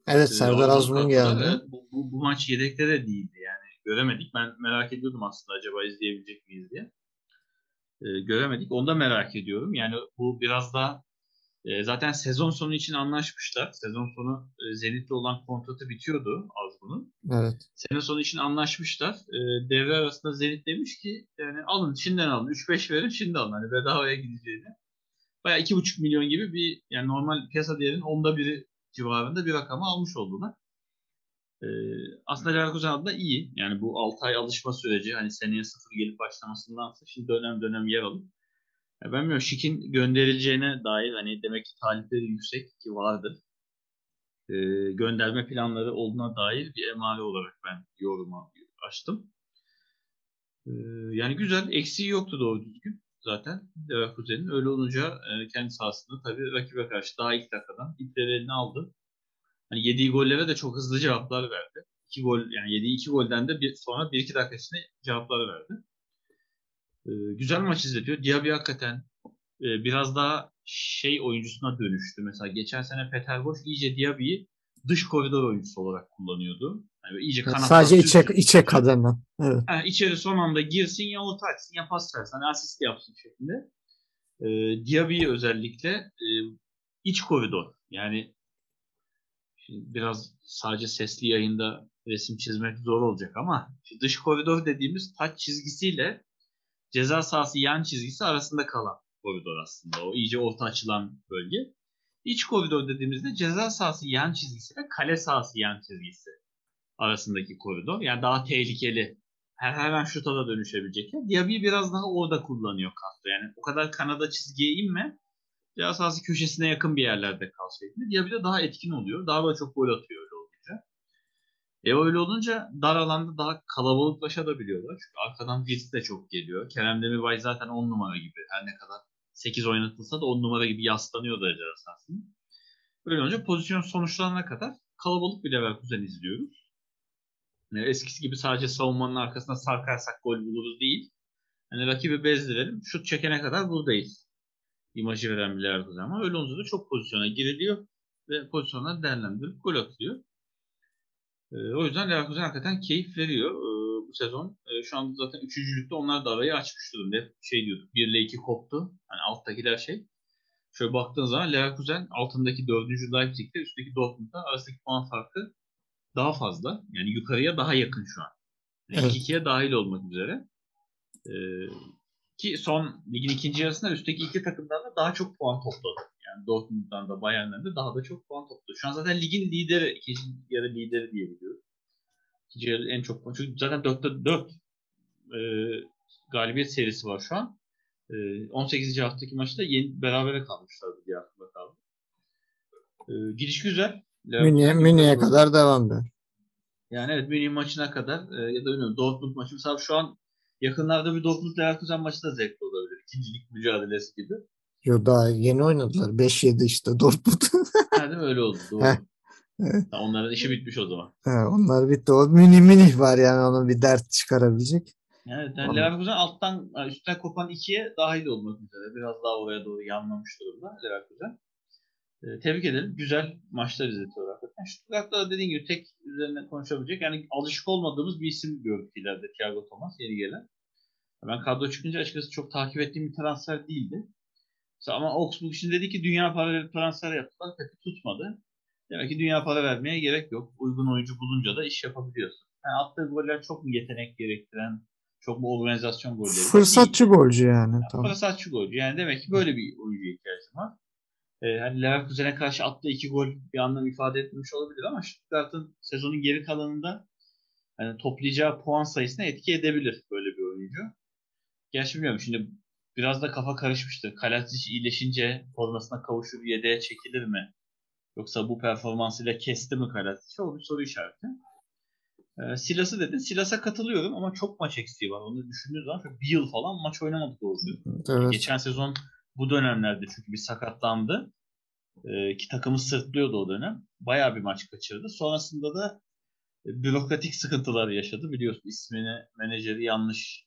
Evet E, Serdar Azmun geldi. Evet, bu, bu, bu maç yedekte de değildi yani. Göremedik. Ben merak ediyordum aslında acaba izleyebilecek miyiz diye. E, göremedik. Onu da merak ediyorum. Yani bu biraz daha e, zaten sezon sonu için anlaşmışlar. Sezon sonu e, Zenit'le olan kontratı bitiyordu Azmun'un. Evet. Sene sonu için anlaşmışlar. E, devre arasında Zenit demiş ki yani alın şimdiden alın. 3-5 verin şimdi alın. Hani bedavaya gideceğini. Bayağı 2,5 milyon gibi bir yani normal piyasa değerinin onda biri civarında bir rakamı almış oldular. E, aslında Leverkusen adına iyi. Yani bu 6 ay alışma süreci hani seneye sıfır gelip başlamasındansa şimdi dönem dönem yer alıp ya ben bilmiyorum Şik'in gönderileceğine dair hani demek ki talipleri yüksek ki vardır. E, gönderme planları olduğuna dair bir emare olarak ben yoruma açtım. E, yani güzel. Eksiği yoktu doğru düzgün zaten Leverkusen'in. Öyle olunca e, kendi sahasında tabii rakibe karşı daha ilk dakikadan ipleri eline aldı. Hani yediği gollere de çok hızlı cevaplar verdi. İki gol yani yediği iki golden de bir, sonra bir iki dakika içinde cevapları verdi. E, güzel maç izletiyor. Diaby hakikaten e, biraz daha şey oyuncusuna dönüştü. Mesela geçen sene Peter Bosz iyice Diaby'yi dış koridor oyuncusu olarak kullanıyordu. Yani iyice kanattan Sadece içe, içe kadından. Evet. Ha, içeri son anda girsin ya orta açsın ya pas versin. Hani asist yapsın şeklinde. E, Diaby özellikle e, iç koridor. Yani şimdi biraz sadece sesli yayında resim çizmek zor olacak ama dış koridor dediğimiz taç çizgisiyle ceza sahası yan çizgisi arasında kalan koridor aslında. O iyice orta açılan bölge. İç koridor dediğimizde ceza sahası yan çizgisi ve kale sahası yan çizgisi arasındaki koridor. Yani daha tehlikeli. Her, an şuta da dönüşebilecek. Diaby biraz daha orada kullanıyor Castro. Yani o kadar kanada çizgiye inme. Ceza sahası köşesine yakın bir yerlerde kal şeklinde. Diaby de daha etkin oluyor. Daha da çok gol atıyor öyle olunca. E öyle olunca dar alanda daha kalabalıklaşabiliyorlar. Çünkü arkadan Wirtz de çok geliyor. Kerem Demirbay zaten 10 numara gibi. Her ne kadar 8 oynatılsa da 10 numara gibi yaslanıyor da ceza sahasında. Öyle olunca pozisyon sonuçlanana kadar kalabalık bir Leverkusen izliyoruz. Yani eskisi gibi sadece savunmanın arkasına sarkarsak gol buluruz değil. Hani rakibi bezdirelim. Şut çekene kadar buradayız. İmajı veren bir Leverkusen ama öyle olunca da çok pozisyona giriliyor ve pozisyonlar değerlendirilip gol atılıyor. Ee, o yüzden Leverkusen hakikaten keyif veriyor ee, bu sezon. Ee, şu anda zaten üçüncülükte onlar da arayı açmış durumda. Şey diyorduk 1 ile 2 koptu. Hani alttakiler şey. Şöyle baktığın zaman Leverkusen altındaki 4. Leipzig'te üstteki Dortmund'da arasındaki puan farkı daha fazla. Yani yukarıya daha yakın şu an. Yani Evet. 2-2'ye dahil olmak üzere. Ee, Ki son ligin ikinci yarısında üstteki iki takımdan da daha çok puan topladı. Yani Dortmund'dan da Bayern'den de daha da çok puan topladı. Şu an zaten ligin lideri, ikinci yarı lideri diyebiliyoruz. İkinci yarı en çok puan. Çünkü zaten 4'te 4 e, galibiyet serisi var şu an. E, 18. haftaki maçta yeni berabere kalmışlardı diye aklımda kaldı. E, gidiş güzel. Münih'e Münih'e kadar devam ediyor. Yani evet Münih maçına kadar e, ya da bilmiyorum Dortmund maçı. Mesela şu an yakınlarda bir Dortmund Leverkusen maçı da zevkli olabilir. İkincilik mücadelesi gibi. Yo daha yeni oynadılar. 5-7 işte Dortmund. ha değil mi? Öyle oldu. Doğru. Evet. Ha, onların işi bitmiş o zaman. Ha, onlar bitti. O Münih Münih var yani onun bir dert çıkarabilecek. Yani, yani Vallahi. Leverkusen alttan üstten kopan ikiye dahil olmak üzere. Biraz daha oraya doğru yanlamış durumda Leverkusen. E, tebrik edelim. Güzel maçlar izletiyor hakikaten. Stuttgart'ta da dediğin gibi tek üzerine konuşabilecek. Yani alışık olmadığımız bir isim gördük ileride Thiago Thomas yeni gelen. Ben kadro çıkınca açıkçası çok takip ettiğim bir transfer değildi. Mesela Ama Augsburg için dedi ki dünya para verip transfer yaptılar. Peki tutmadı. Demek ki dünya para vermeye gerek yok. Uygun oyuncu bulunca da iş yapabiliyorsun. Yani attığı goller çok mu yetenek gerektiren, çok mu organizasyon golleri? Fırsatçı golcü yani. Yani Tamam. Fırsatçı golcü. Yani demek ki böyle bir oyuncuya ihtiyacım var. Ee, hani Leverkusen'e karşı attığı iki gol bir anlam ifade etmemiş olabilir ama Stuttgart'ın sezonun geri kalanında hani toplayacağı puan sayısına etki edebilir böyle bir oyuncu. Gerçi bilmiyorum şimdi biraz da kafa karışmıştı. Kalacic iyileşince formasına kavuşur yedeğe çekilir mi? Yoksa bu performansıyla kesti mi Kalacic? O bir soru işareti. Ee, Silas'ı dedin. Silas'a katılıyorum ama çok maç eksiği var. Onu düşündüğün zaman bir yıl falan maç oynamadı doğru. Evet. Geçen sezon bu dönemlerde çünkü bir sakatlandı. Ee, ki takımı sırtlıyordu o dönem. Bayağı bir maç kaçırdı. Sonrasında da e, bürokratik sıkıntılar yaşadı. Biliyorsun ismini, menajeri yanlış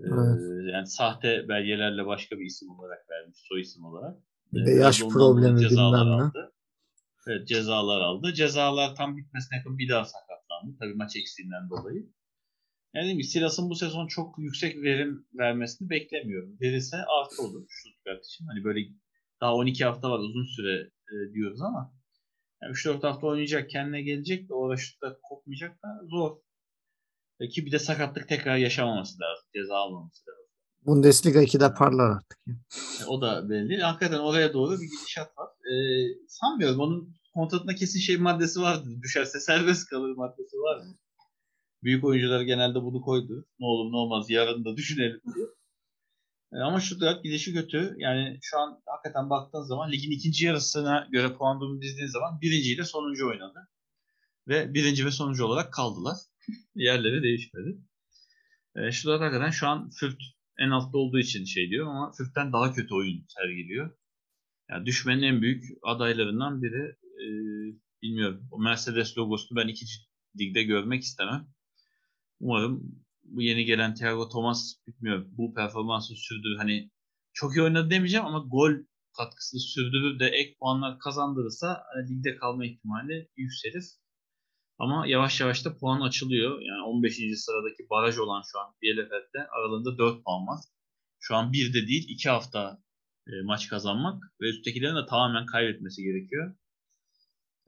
e, Evet. yani sahte belgelerle başka bir isim olarak vermiş, soy isim olarak. Bir Ee, de biraz yaş problemi bilmem ne. aldı. Evet cezalar aldı. Cezalar tam bitmesine yakın bir daha sakatlandı. Tabii maç eksiğinden dolayı. Yani dediğim gibi Silas'ın bu sezon çok yüksek verim vermesini beklemiyorum. Verirse artı olur Stuttgart için. Hani böyle daha 12 hafta var uzun süre e, diyoruz ama yani 3-4 hafta oynayacak kendine gelecek de o Stuttgart kopmayacak da zor. E, Ki bir de sakatlık tekrar yaşamaması lazım. Ceza almaması lazım. Bundesliga 2'de parlar artık. ya. E, O da belli değil. Hakikaten oraya doğru bir gidişat var. E, sanmıyorum. Onun kontratında kesin şey maddesi vardı. Düşerse serbest kalır maddesi vardı. Büyük oyuncular genelde bunu koydu. Ne olur ne olmaz yarın da düşünelim diye. Ama Stuttgart gidişi kötü. Yani şu an hakikaten baktığın zaman ligin ikinci yarısına göre puan durumu dizdiğin zaman birinciyle sonuncu oynadı. Ve birinci ve sonuncu olarak kaldılar. Yerleri değişmedi. E, Stuttgart hakikaten şu an Fürth en altta olduğu için şey diyor ama Fürth'ten daha kötü oyun sergiliyor. Yani düşmenin en büyük adaylarından biri. E, bilmiyorum. O Mercedes logosunu ben ikinci ligde görmek istemem. Umarım bu yeni gelen Thiago Thomas bilmiyorum bu performansı sürdürür. Hani çok iyi oynadı demeyeceğim ama gol katkısını sürdürür de ek puanlar kazandırırsa hani ligde kalma ihtimali yükselir. Ama yavaş yavaş da puan açılıyor. Yani 15. sıradaki baraj olan şu an Bielefeld'de aralarında 4 puan var. Şu an bir de değil 2 hafta e, maç kazanmak ve üsttekilerin de tamamen kaybetmesi gerekiyor.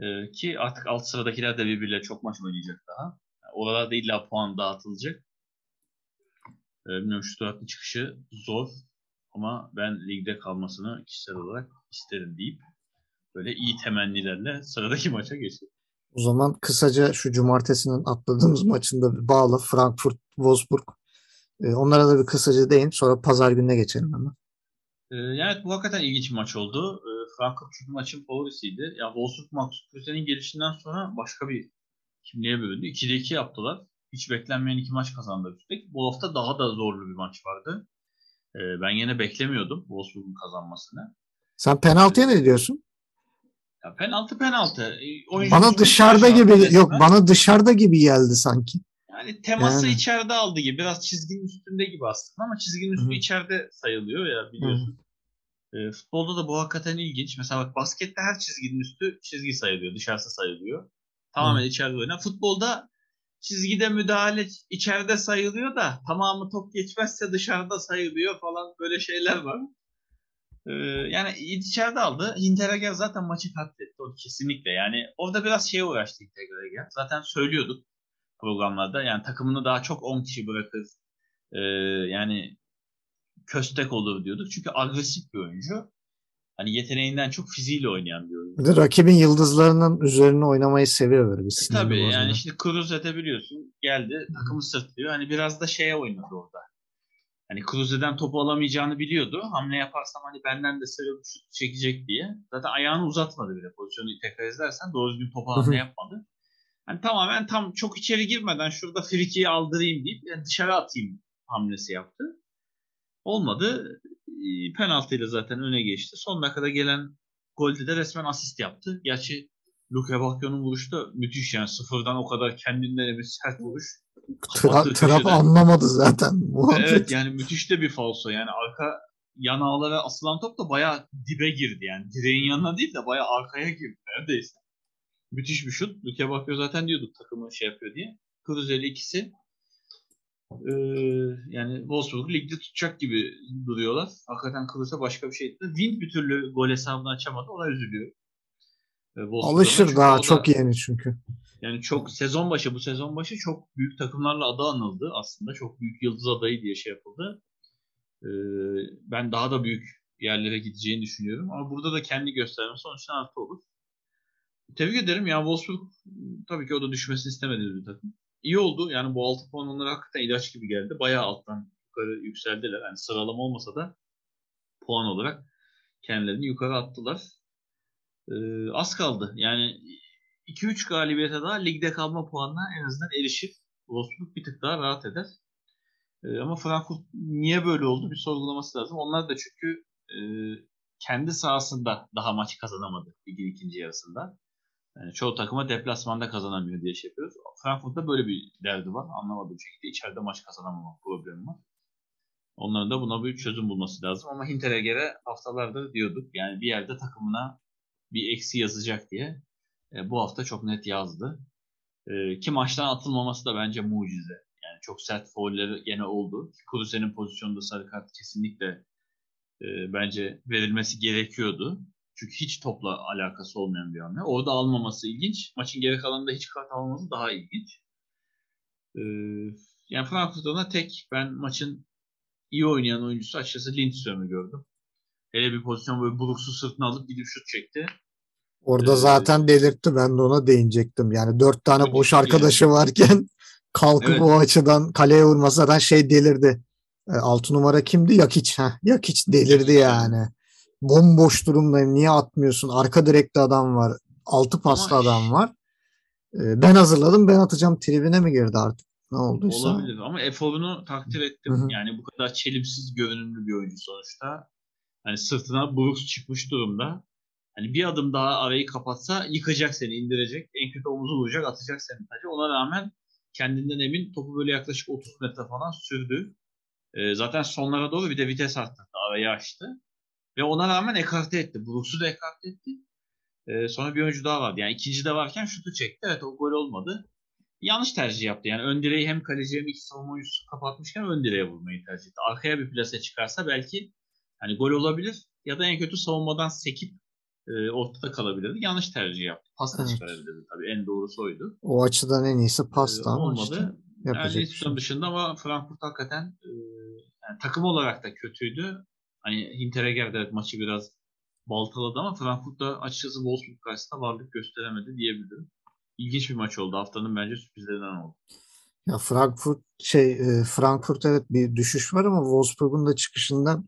E, ki artık alt sıradakiler de birbirleriyle çok maç oynayacak daha. Oralarda illa puan dağıtılacak. E, bilmiyorum şu tarafta çıkışı zor ama ben ligde kalmasını kişisel olarak isterim deyip böyle iyi temennilerle sıradaki maça geçelim. O zaman kısaca şu cumartesinin atladığımız maçında bir bağlı Frankfurt Wolfsburg. E, onlara da bir kısaca değin. Sonra pazar gününe geçelim hemen. Ee, yani bu hakikaten ilginç bir maç oldu. Ee, Frankfurt çünkü maçın favorisiydi. Ya Wolfsburg Max Kruzer'in gelişinden sonra başka bir kimliğe bölündü. 2'de 2 yaptılar. Hiç beklenmeyen iki maç kazandı üstelik. Bu hafta daha da zorlu bir maç vardı. Ee, ben yine beklemiyordum Wolfsburg'un kazanmasını. Sen penaltıya ne diyorsun? Ya penaltı penaltı. Ee, oyuncu Bana dışarıda aşağı gibi resmen. yok bana dışarıda gibi geldi sanki. Yani teması Yani. içeride aldı gibi. Biraz çizginin üstünde gibi aslında ama çizginin üstü Hı hı. içeride sayılıyor ya biliyorsun. E, futbolda da bu hakikaten ilginç. Mesela bak baskette her çizginin üstü çizgi sayılıyor. Dışarısı sayılıyor. Tamamen içeride oynanan. Futbolda çizgide müdahale içeride sayılıyor da tamamı top geçmezse dışarıda sayılıyor falan böyle şeyler var. Ee, yani içeride aldı. Hinteregger zaten maçı katletti. O kesinlikle. Yani orada biraz şeye uğraştı Hinteregger. Zaten söylüyorduk programlarda. Yani takımını daha çok 10 kişi bırakır. Ee, yani köstek olur diyorduk. Çünkü agresif bir oyuncu. Hani yeteneğinden çok fiziğiyle oynayan bir oyuncu. Bir de rakibin yıldızlarının üzerine oynamayı seviyor böyle bir E tabii bozma. yani şimdi Cruzet'e biliyorsun geldi takımı sırtlıyor. Hani biraz da şeye oynadı orada. Hani Cruzet'den topu alamayacağını biliyordu. Hamle yaparsam hani benden de sarı şut çekecek diye. Zaten ayağını uzatmadı bile pozisyonu tekrar izlersen doğru düzgün topa hamle yapmadı. Hani tamamen tam çok içeri girmeden şurada frikiyi aldırayım deyip yani dışarı atayım hamlesi yaptı. Olmadı. Ee, Penaltıyla zaten öne geçti. Son dakikada gelen golde de resmen asist yaptı. Gerçi Luke Bakio'nun vuruşu da müthiş yani sıfırdan o kadar kendinden emin sert vuruş. Tra- Trap anlamadı zaten. muhabbet. Evet yani müthiş de bir falso yani arka yan ağlara asılan top da bayağı dibe girdi yani. Direğin yanına değil de bayağı arkaya girdi neredeyse. Müthiş bir şut. Luke Bakio zaten diyorduk takımı şey yapıyor diye. Kruzeli ikisi ee, yani Wolfsburg'u ligde tutacak gibi duruyorlar. Hakikaten Kruse başka bir şey. Wind bir türlü gol hesabını açamadı. Ona üzülüyor. Ee. Alışır daha da- çok yeni çünkü. yani çok sezon başı bu sezon başı çok büyük takımlarla adı anıldı aslında. Çok büyük yıldız adayı diye şey yapıldı. Ee, ben daha da büyük yerlere gideceğini düşünüyorum. Ama burada da kendi göstermesi sonuçta artı olur. Tebrik ederim. Yani Wolfsburg tabii ki o da düşmesini istemediği bir takım. İyi oldu. Yani bu 6 puan onlara hakikaten ilaç gibi geldi. Bayağı alttan yukarı yükseldiler. Yani sıralama olmasa da puan olarak kendilerini yukarı attılar. Ee, az kaldı. Yani 2-3 galibiyete daha ligde kalma puanına en azından erişir. Wolfsburg bir tık daha rahat eder. Ee, ama Frankfurt niye böyle oldu bir sorgulaması lazım. Onlar da çünkü e, kendi sahasında daha maç kazanamadı ligin ikinci yarısında. Yani çoğu takıma deplasmanda kazanamıyor diye şey yapıyoruz. Frankfurt'ta böyle bir derdi var. Anlamadığım şekilde içeride maç kazanamama problemi var. Onların da buna bir çözüm bulması lazım. Ama Hinteregger'e haftalardır diyorduk. Yani bir yerde takımına bir eksi yazacak diye. E, bu hafta çok net yazdı. E, ki maçtan atılmaması da bence mucize. Yani çok sert faulleri gene oldu. Kuruse'nin pozisyonunda sarı kart kesinlikle e, bence verilmesi gerekiyordu. Çünkü hiç topla alakası olmayan bir hamle. Orada almaması ilginç. Maçın geri kalanında hiç kart almaması daha ilginç. E, yani Frankfurt'ta tek ben maçın iyi oynayan oyuncusu açıkçası Lindström'ü gördüm. Hele bir pozisyon böyle buluksu sırtına alıp gidip şut çekti. Orada Ee, zaten delirtti. Ben de ona değinecektim. Yani dört tane boş arkadaşı varken kalkıp Evet. o açıdan kaleye vurması zaten şey delirdi. E, altı numara kimdi? Yakiç. Heh, Yakiç delirdi yani. Bomboş durumdayım. Niye atmıyorsun? Arka direkte adam var. Altı paslı adam var. E, ben hazırladım. Ben atacağım. Tribüne mi girdi artık? Ne olduysa. Olabilir ama eforunu takdir ettim. Hı hı. Yani bu kadar çelimsiz görünümlü bir oyuncu sonuçta. Hani sırtına Brooks çıkmış durumda. Hani bir adım daha arayı kapatsa yıkacak seni, indirecek. En kötü omuzu vuracak, atacak seni tabii. Ona rağmen kendinden emin topu böyle yaklaşık 30 metre falan sürdü. Ee, zaten sonlara doğru bir de vites arttırdı, arayı açtı. Ve ona rağmen ekarte etti. Brooks'u da ekarte etti. Ee, sonra bir oyuncu daha vardı. Yani ikinci de varken şutu çekti. Evet o gol olmadı. Yanlış tercih yaptı. Yani ön direği hem kaleci hem iki savunma oyuncusu kapatmışken ön direğe vurmayı tercih etti. Arkaya bir plase çıkarsa belki hani gol olabilir ya da en kötü savunmadan sekip e, ortada kalabilirdi. Yanlış tercih yaptı. Pas da Evet. çıkarabilirdi tabii. En doğrusu oydu. O açıdan en iyisi Ee, pasta ama olmadı. işte Yani yapacak bir şey. Dışında ama Frankfurt hakikaten e, yani takım olarak da kötüydü. Hani Hinteregger de maçı biraz baltaladı ama Frankfurt da açıkçası Wolfsburg karşısında varlık gösteremedi diyebilirim. İlginç bir maç oldu. Haftanın bence sürprizlerinden oldu. Ya Frankfurt şey e, Frankfurt evet bir düşüş var ama Wolfsburg'un da çıkışında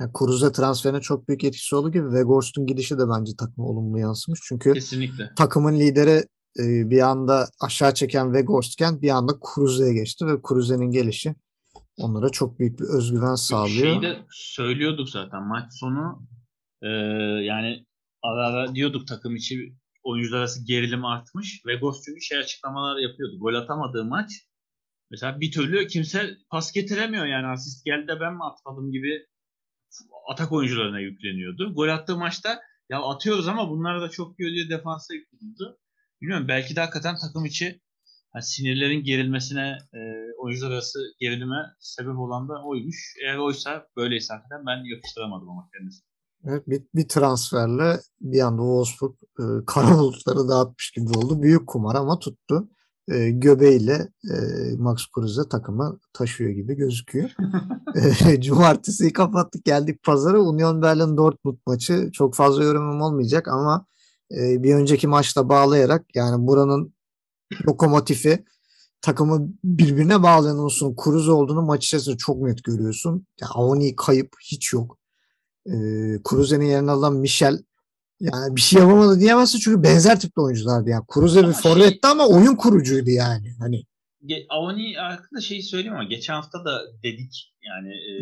ya Kruse transferine çok büyük etkisi oldu gibi Weghorst'un gidişi de bence takıma olumlu yansımış. Çünkü Kesinlikle. takımın lideri e, bir anda aşağı çeken Weghorst'ken bir anda Kruse'ye geçti ve Kruse'nin gelişi onlara çok büyük bir özgüven sağlıyor. Şeyi de söylüyorduk zaten maç sonu e, yani ara ara diyorduk takım içi oyuncular arası gerilim artmış ve Ghost çünkü şey açıklamalar yapıyordu. Gol atamadığı maç mesela bir türlü kimse pas getiremiyor yani asist geldi de ben mi atmadım gibi atak oyuncularına yükleniyordu. Gol attığı maçta ya atıyoruz ama bunlar da çok yiyor diye defansa yükleniyordu. Bilmiyorum belki de hakikaten takım içi hani sinirlerin gerilmesine, e, oyuncular arası gerilime sebep olan da oymuş. Eğer oysa, böyleyse hakikaten ben yakıştıramadım ama kendisi. Evet, bir, bir transferle bir anda Wolfsburg e, kara bulutları dağıtmış gibi oldu. Büyük kumar ama tuttu. e, göbeğiyle e, Max Kruse takımı taşıyor gibi gözüküyor. e, Cumartesiyi kapattık geldik pazara. Union Berlin Dortmund maçı çok fazla yorumum olmayacak ama e, bir önceki maçla bağlayarak yani buranın lokomotifi takımı birbirine bağlayan olsun Kruse olduğunu maç içerisinde çok net görüyorsun. Yani Avoni kayıp hiç yok. E, Kruse'nin yerine alınan Michel yani bir şey yapamadı diyemezsin çünkü benzer tipli oyunculardı. Yani Kruse bir Ama şey- forvetti ama oyun kurucuydu yani. Hani Avani hakkında şeyi söyleyeyim ama geçen hafta da dedik yani e,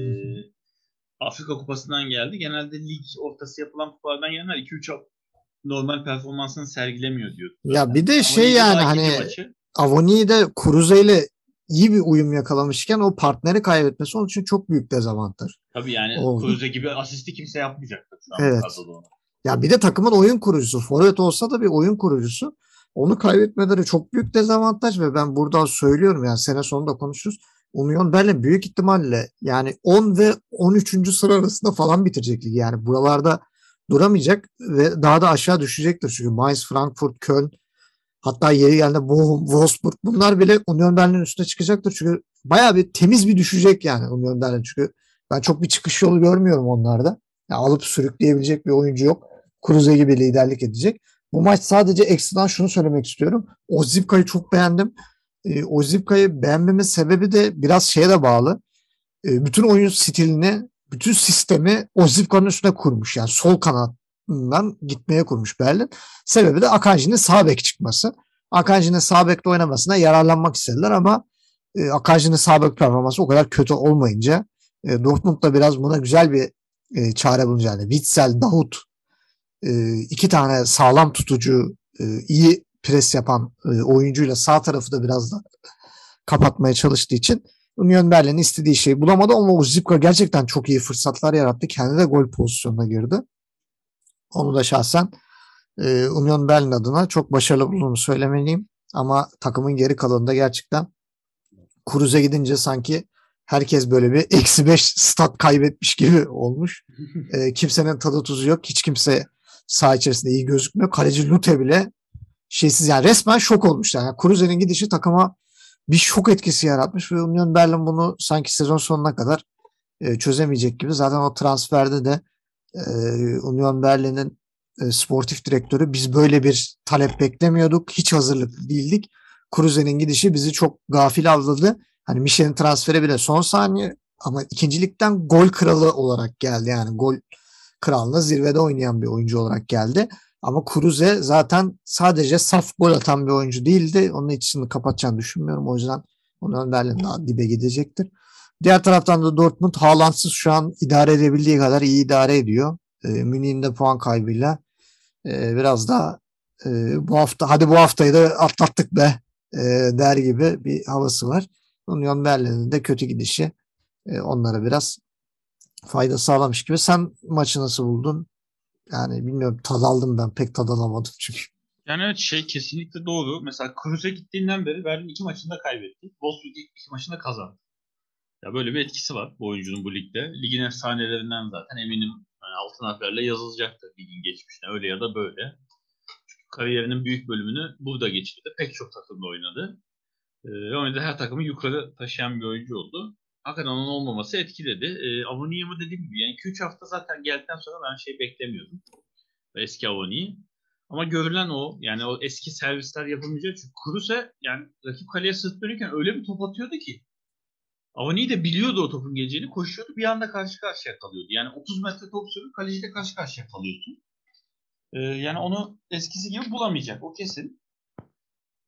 Afrika Kupası'ndan geldi. Genelde lig ortası yapılan kupalardan gelenler 2-3 hafta normal performansını sergilemiyor diyor. ya bir de Avani'nin şey yani hani maçı. Avoni de Kruse ile iyi bir uyum yakalamışken o partneri kaybetmesi onun için çok büyük dezavantaj. Tabii yani Oldu. Kruse gibi asisti kimse yapmayacaktır şu an Evet. Ya bir de takımın oyun kurucusu. Forvet olsa da bir oyun kurucusu. Onu kaybetmeleri çok büyük dezavantaj ve ben buradan söylüyorum yani sene sonunda konuşuruz. Union Berlin büyük ihtimalle yani 10 ve 13. sıra arasında falan bitirecek ligi. Yani buralarda duramayacak ve daha da aşağı düşecektir. Çünkü Mainz, Frankfurt, Köln hatta yeri Bochum, Wolfsburg bunlar bile Union Berlin'in üstüne çıkacaktır. Çünkü bayağı bir temiz bir düşecek yani Union Berlin. Çünkü ben çok bir çıkış yolu görmüyorum onlarda. Ya alıp sürükleyebilecek bir oyuncu yok. Kruse gibi liderlik edecek. Bu maç sadece ekstradan şunu söylemek istiyorum. Ozipka'yı çok beğendim. E, Ozipka'yı beğenmemin sebebi de biraz şeye de bağlı. E, bütün oyun stilini, bütün sistemi Ozipka'nın üstüne kurmuş. Yani sol kanatından gitmeye kurmuş Berlin. Sebebi de Akanji'nin sağ bek çıkması. Akanji'nin sağ bekle oynamasına yararlanmak istediler ama e, Akanji'nin sağ bek performansı o kadar kötü olmayınca e, Dortmund da biraz buna güzel bir e, çare bulunca. Yani Witzel, Davut e, iki tane sağlam tutucu, e, iyi pres yapan e, oyuncuyla sağ tarafı da biraz da kapatmaya çalıştığı için Union Berlin istediği şeyi bulamadı ama Zipka gerçekten çok iyi fırsatlar yarattı. Kendi de gol pozisyonuna girdi. Onu da şahsen e, Union Berlin adına çok başarılı bulduğumu söylemeliyim. Ama takımın geri kalanında gerçekten Kruz'e gidince sanki herkes böyle bir eksi beş stat kaybetmiş gibi olmuş. E, kimsenin tadı tuzu yok. Hiç kimse saha içerisinde iyi gözükmüyor. Kaleci Lute bile şeysiz yani resmen şok olmuşlar. Yani Kruse'nin gidişi takıma bir şok etkisi yaratmış ve Union Berlin bunu sanki sezon sonuna kadar e, çözemeyecek gibi. Zaten o transferde de Union Berlin'in e, sportif direktörü biz böyle bir talep beklemiyorduk. Hiç hazırlıklı değildik. Kruse'nin gidişi bizi çok gafil avladı. Hani Michel'in transferi bile son saniye ama ikincilikten gol kralı olarak geldi. Yani gol kralına zirvede oynayan bir oyuncu olarak geldi. Ama Kruse zaten sadece saf gol atan bir oyuncu değildi. Onun içini kapatacağını düşünmüyorum. O yüzden onun Berlin daha dibe gidecektir. Diğer taraftan da Dortmund Haaland'sız şu an idare edebildiği kadar iyi idare ediyor. E, Münih'in de puan kaybıyla e, biraz daha e, bu hafta hadi bu haftayı da atlattık be e, der gibi bir havası var. Union Berlin'in de kötü gidişi e, onlara biraz fayda sağlamış gibi. Sen maçı nasıl buldun? Yani bilmiyorum tad aldım ben pek tad alamadım çünkü. Yani evet şey kesinlikle doğru. Mesela Kruse gittiğinden beri Berlin iki maçında kaybetti. Wolfsburg iki maçında kazandı. Ya böyle bir etkisi var bu oyuncunun bu ligde. Ligin efsanelerinden zaten eminim yani altın harflerle yazılacaktır ligin geçmişine öyle ya da böyle. Çünkü kariyerinin büyük bölümünü burada geçirdi. Pek çok takımda oynadı. Ee, oynadı her takımı yukarı taşıyan bir oyuncu oldu. Hakikaten onun olmaması etkiledi. E, Avoni'yi dediğim gibi yani 2-3 hafta zaten geldikten sonra ben şey beklemiyordum. Eski Avoni'yi. Ama görülen o. Yani o eski servisler yapılmayacak. Çünkü Kruse yani rakip kaleye sırt dönürken öyle bir top atıyordu ki. Avani de biliyordu o topun geleceğini. Koşuyordu bir anda karşı karşıya kalıyordu. Yani 30 metre top sürüp kaleciyle karşı karşıya kalıyorsun. Ee, yani onu eskisi gibi bulamayacak. O kesin.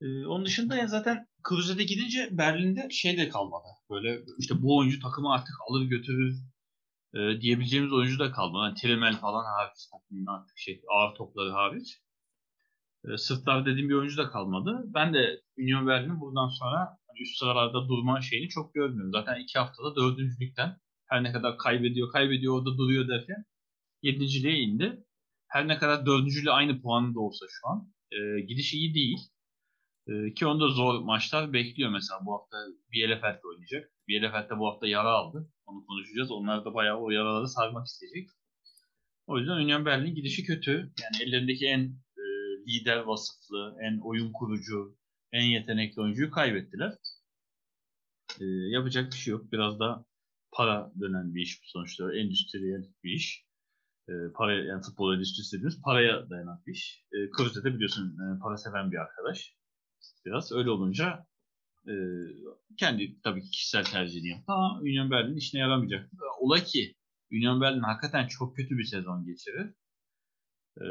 Ee, onun dışında ya zaten Kruse'de gidince Berlin'de şey de kalmadı. Böyle işte bu oyuncu takımı artık alır götürür e, diyebileceğimiz oyuncu da kalmadı. Yani Trimel falan hariç takımın artık şey ağır topları hariç. E, sırtlar dediğim bir oyuncu da kalmadı. Ben de Union Berlin'in buradan sonra üst sıralarda durma şeyini çok görmüyorum. Zaten iki haftada dördüncülükten her ne kadar kaybediyor kaybediyor orada duruyor derken yedinciliğe indi. Her ne kadar dördüncüyle aynı puanı da olsa şu an e, gidiş iyi değil. E, ki onda zor maçlar bekliyor mesela bu hafta Bielefeld oynayacak. Bielefeld de bu hafta yara aldı. Onu konuşacağız. Onlar da bayağı o yaraları sarmak isteyecek. O yüzden Union Berlin gidişi kötü. Yani ellerindeki en e, lider vasıflı, en oyun kurucu, en yetenekli oyuncuyu kaybettiler. E, yapacak bir şey yok. Biraz da para dönen bir iş bu sonuçta. Endüstriyel bir iş. E, para, yani futbol endüstrisi dediğimiz paraya dayanan bir iş. E, Kruse de biliyorsun e, para seven bir arkadaş. Biraz öyle olunca e, kendi tabii ki kişisel tercihini yaptı ama Union Berlin işine yaramayacaktı. Ola ki Union Berlin hakikaten çok kötü bir sezon geçirir. E,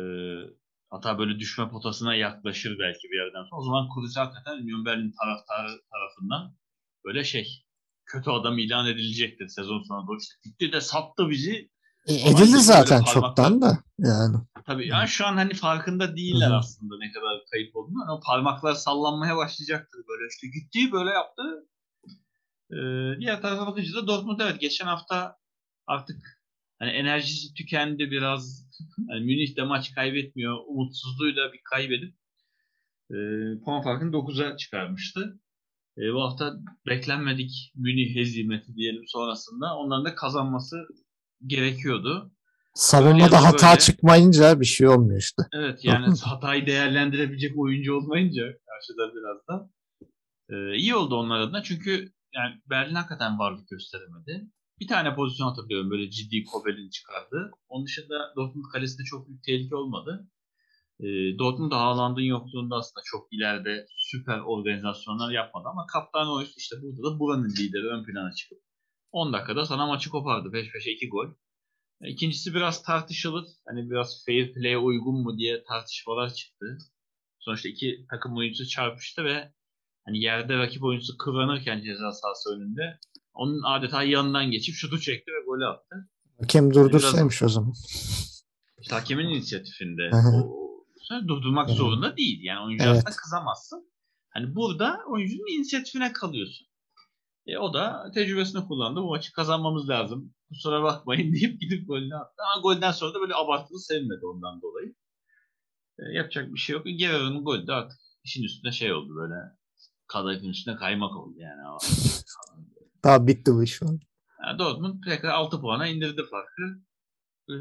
hatta böyle düşme potasına yaklaşır belki bir yerden sonra. O zaman Kruse hakikaten Union Berlin taraftarı tarafından böyle şey kötü adam ilan edilecektir sezon sonunda. İşte gitti de sattı bizi. E, edildi zaten çoktan da yani. Tabii yani şu an hani farkında değiller Hı-hı. aslında ne kadar kayıp olduğunu. Hani o parmaklar sallanmaya başlayacaktır böyle işte gitti böyle yaptı. Ee, diğer tarafa bakınca da Dortmund evet geçen hafta artık hani enerjisi tükendi biraz. Yani Münih de maç kaybetmiyor. Umutsuzluğuyla bir kaybedip e, puan farkını 9'a çıkarmıştı. E, bu hafta beklenmedik Münih hezimeti diyelim sonrasında onların da kazanması gerekiyordu. Savunmada hata böyle, çıkmayınca bir şey olmuyor işte. Evet yani hatayı değerlendirebilecek oyuncu olmayınca karşıda biraz da e, iyi oldu onlar adına çünkü yani Berlin hakikaten varlık gösteremedi. Bir tane pozisyon hatırlıyorum böyle ciddi Kobel'in çıkardı. Onun dışında Dortmund kalesinde çok büyük tehlike olmadı. E, Dortmund Haaland'ın yokluğunda aslında çok ileride süper organizasyonlar yapmadı ama kaptan o işte burada da buranın lideri ön plana çıkıp 10 dakikada sana maçı kopardı. Peş peşe 2 gol. İkincisi biraz tartışılır. Hani biraz fair play'e uygun mu diye tartışmalar çıktı. Sonuçta iki takım oyuncusu çarpıştı ve hani yerde rakip oyuncusu kıvranırken ceza sahası önünde onun adeta yanından geçip şutu çekti ve golü attı. Hakem durdursaymış yani o zaman. İşte hakemin inisiyatifinde. o, durdurmak evet. zorunda değil. Yani oyuncu evet. aslında kızamazsın. Hani burada oyuncunun inisiyatifine kalıyorsun. E, o da tecrübesini kullandı. Bu maçı kazanmamız lazım. Kusura bakmayın deyip gidip golünü attı. Ama golden sonra da böyle abartılı sevmedi ondan dolayı. E, yapacak bir şey yok. Guerrero'nun golü de artık işin üstünde şey oldu böyle. Kadayıfın üstünde kaymak oldu yani. Daha bitti bu iş şu an. Yani Dortmund tekrar 6 puana indirdi farkı. Ee,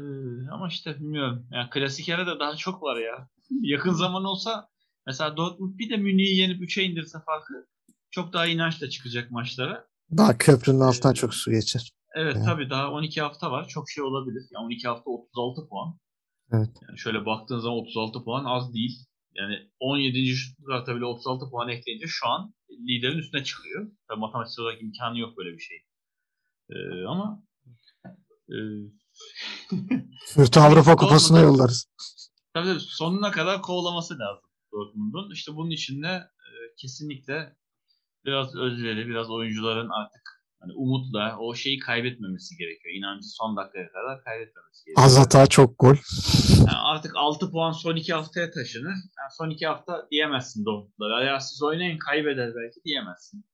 ama işte bilmiyorum. Yani klasik yere de daha çok var ya. Yakın zaman olsa mesela Dortmund bir de Münih'i yenip 3'e indirse farkı çok daha inançla çıkacak maçlara. Daha köprünün altından ee, çok su geçer. Evet yani. tabii daha 12 hafta var. Çok şey olabilir. Yani 12 hafta 36 puan. Evet. Yani şöyle baktığın zaman 36 puan az değil. Yani 17. Stuttgart'a bile 36 puan ekleyince şu an liderin üstüne çıkıyor. Tabii matematik olarak imkanı yok böyle bir şey. Ee, ama e, Sırtı Avrupa Kupası'na yollarız. Tabii tabii sonuna kadar kovalaması lazım Dortmund'un. İşte bunun için de e, kesinlikle biraz özveri, biraz oyuncuların artık hani umutla o şeyi kaybetmemesi gerekiyor. İnancı son dakikaya kadar kaybetmemesi gerekiyor. Az hata çok gol. Yani artık 6 puan son 2 haftaya taşınır. Yani son 2 hafta diyemezsin Dortmund'lara. Ya siz oynayın kaybeder belki diyemezsin.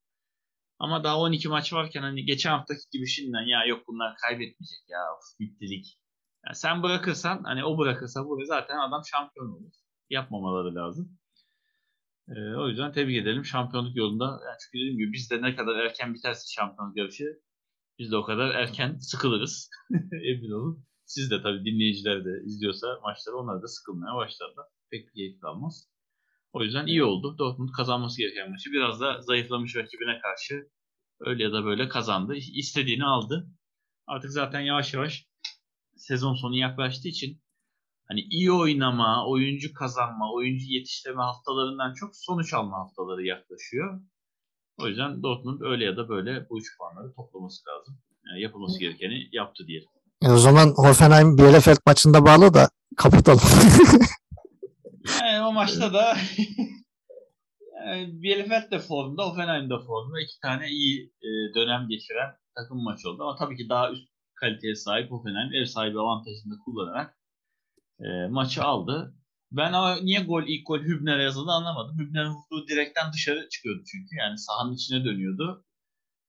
Ama daha 12 maç varken hani geçen haftaki gibi şimdiden ya yok bunlar kaybetmeyecek ya of, bittilik. Yani sen bırakırsan hani o bırakırsa bu zaten adam şampiyon olur. Yapmamaları lazım. Ee, o yüzden tebrik edelim şampiyonluk yolunda. Yani çünkü dediğim gibi biz de ne kadar erken biterse şampiyonluk yarışı biz de o kadar erken sıkılırız. Emin olun. Siz de tabii dinleyiciler de izliyorsa maçları onlar da sıkılmaya başlarlar. Pek bir keyif kalmaz. O yüzden iyi oldu. Dortmund kazanması gereken maçı biraz da zayıflamış rakibine karşı öyle ya da böyle kazandı. İstediğini aldı. Artık zaten yavaş yavaş sezon sonu yaklaştığı için hani iyi oynama, oyuncu kazanma, oyuncu yetiştirme haftalarından çok sonuç alma haftaları yaklaşıyor. O yüzden Dortmund öyle ya da böyle bu üç puanları toplaması lazım. Yani yapılması gerekeni yaptı diyelim. E o zaman Hoffenheim Bielefeld maçında bağlı da kapatalım. yani o maçta da yani Bielefeld de formda, Hoffenheim de formda. iki tane iyi e, dönem geçiren takım maçı oldu. Ama tabii ki daha üst kaliteye sahip Hoffenheim ev sahibi avantajını kullanarak e, maçı aldı. Ben ama niye gol ilk gol Hübner'e yazıldı anlamadım. Hübner'in vurduğu direkten dışarı çıkıyordu çünkü. Yani sahanın içine dönüyordu.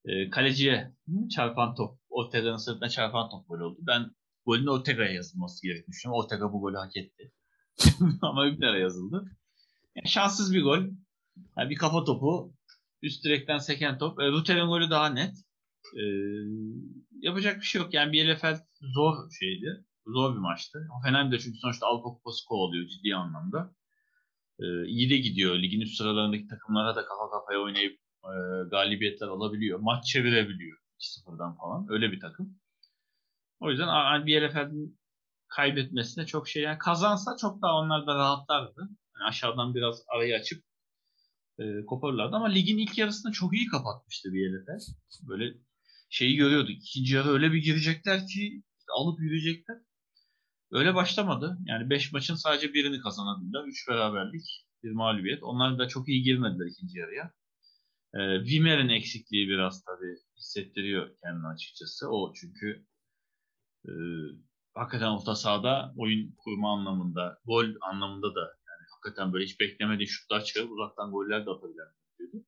E, kaleciye çarpan top. Ortega'nın sırtına çarpan top gol oldu. Ben golün Ortega'ya yazılması gerektiğini. Ortega bu golü hak etti. ama Hübner'e yazıldı. Yani şanssız bir gol. Yani bir kafa topu. Üst direkten seken top. E, Ruter'in golü daha net. E, yapacak bir şey yok. Yani Bielefeld zor şeydi. Zor bir maçtı. Hoffenheim de çünkü sonuçta Avrupa Kupası kovalıyor ciddi anlamda. e, iyi de gidiyor. Ligin üst sıralarındaki takımlara da kafa kafaya oynayıp e, galibiyetler alabiliyor. Maç çevirebiliyor 2-0'dan falan. Öyle bir takım. O yüzden hani Bielefeld'in kaybetmesine çok şey yani kazansa çok daha onlar da rahatlardı. Yani aşağıdan biraz arayı açıp e, koparırlardı ama ligin ilk yarısını çok iyi kapatmıştı Bielefeld. Böyle şeyi görüyorduk. İkinci yarı öyle bir girecekler ki alıp yürüyecekler. Öyle başlamadı. Yani 5 maçın sadece birini kazanabildiler. 3 beraberlik, bir mağlubiyet. Onlar da çok iyi girmediler ikinci yarıya. Ee, Wimmer'in eksikliği biraz tabii hissettiriyor kendini açıkçası. O çünkü e, hakikaten orta sahada oyun kurma anlamında, gol anlamında da yani hakikaten böyle hiç beklemediği şutlar çıkarıp uzaktan goller de atabilen diyordu.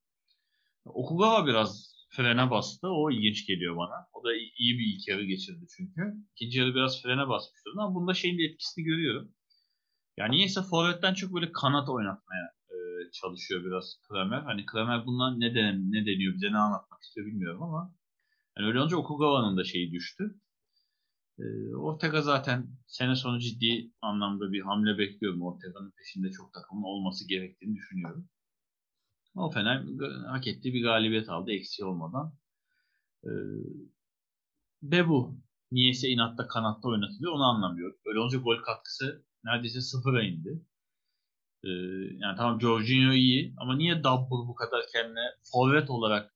Okugawa biraz frene bastı. O ilginç geliyor bana. O da iyi bir ilk yarı geçirdi çünkü. İkinci yarı biraz frene basmış durumda ama bunda şeyin de etkisini görüyorum. Yani niyeyse forvetten çok böyle kanat oynatmaya e, çalışıyor biraz Kramer. Hani Kramer bundan ne, den ne deniyor bize ne anlatmak istiyor bilmiyorum ama yani öyle olunca Okugawa'nın da şeyi düştü. E, Ortega zaten sene sonu ciddi anlamda bir hamle bekliyorum. Ortega'nın peşinde çok takımın olması gerektiğini düşünüyorum. O Fener hak ettiği bir galibiyet aldı eksiği olmadan. Ee, Bebu niyeyse inatta kanatta oynatılıyor onu anlamıyorum. Öyle olunca gol katkısı neredeyse sıfıra indi. Ee, yani tamam Jorginho iyi ama niye Dabbur bu kadar kendine forvet olarak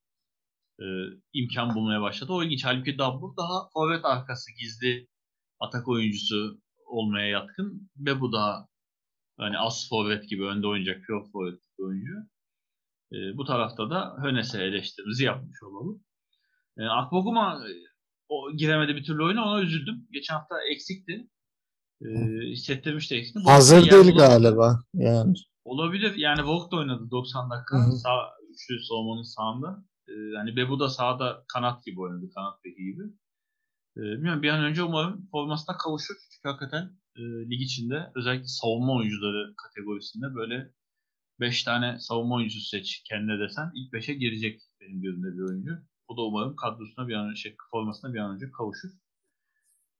e, imkan bulmaya başladı? O ilginç. Halbuki Dabbur daha forvet arkası gizli atak oyuncusu olmaya yatkın. Bebu daha hani as forvet gibi önde oynayacak pure forvet oyuncu. E, bu tarafta da Hönes'e eleştirimizi yapmış olalım. E, Akboguma o giremedi bir türlü oyuna ona üzüldüm. Geçen hafta eksikti. E, hissettirmişti eksikti. Hazır değil galiba. Yani. Olabilir. Yani da oynadı 90 dakika. Hı hı. Sağ, üçlü savunmanın sağında. E, yani Bebu da sağda kanat gibi oynadı. Kanat beki gibi. E, bilmiyorum bir an önce umarım formasına kavuşur. Çünkü hakikaten e, lig içinde özellikle savunma oyuncuları kategorisinde böyle 5 tane savunma oyuncusu seç kendine desen ilk 5'e girecek benim gözümde bir oyuncu. O da umarım kadrosuna bir an önce, şey, formasına bir an önce kavuşur.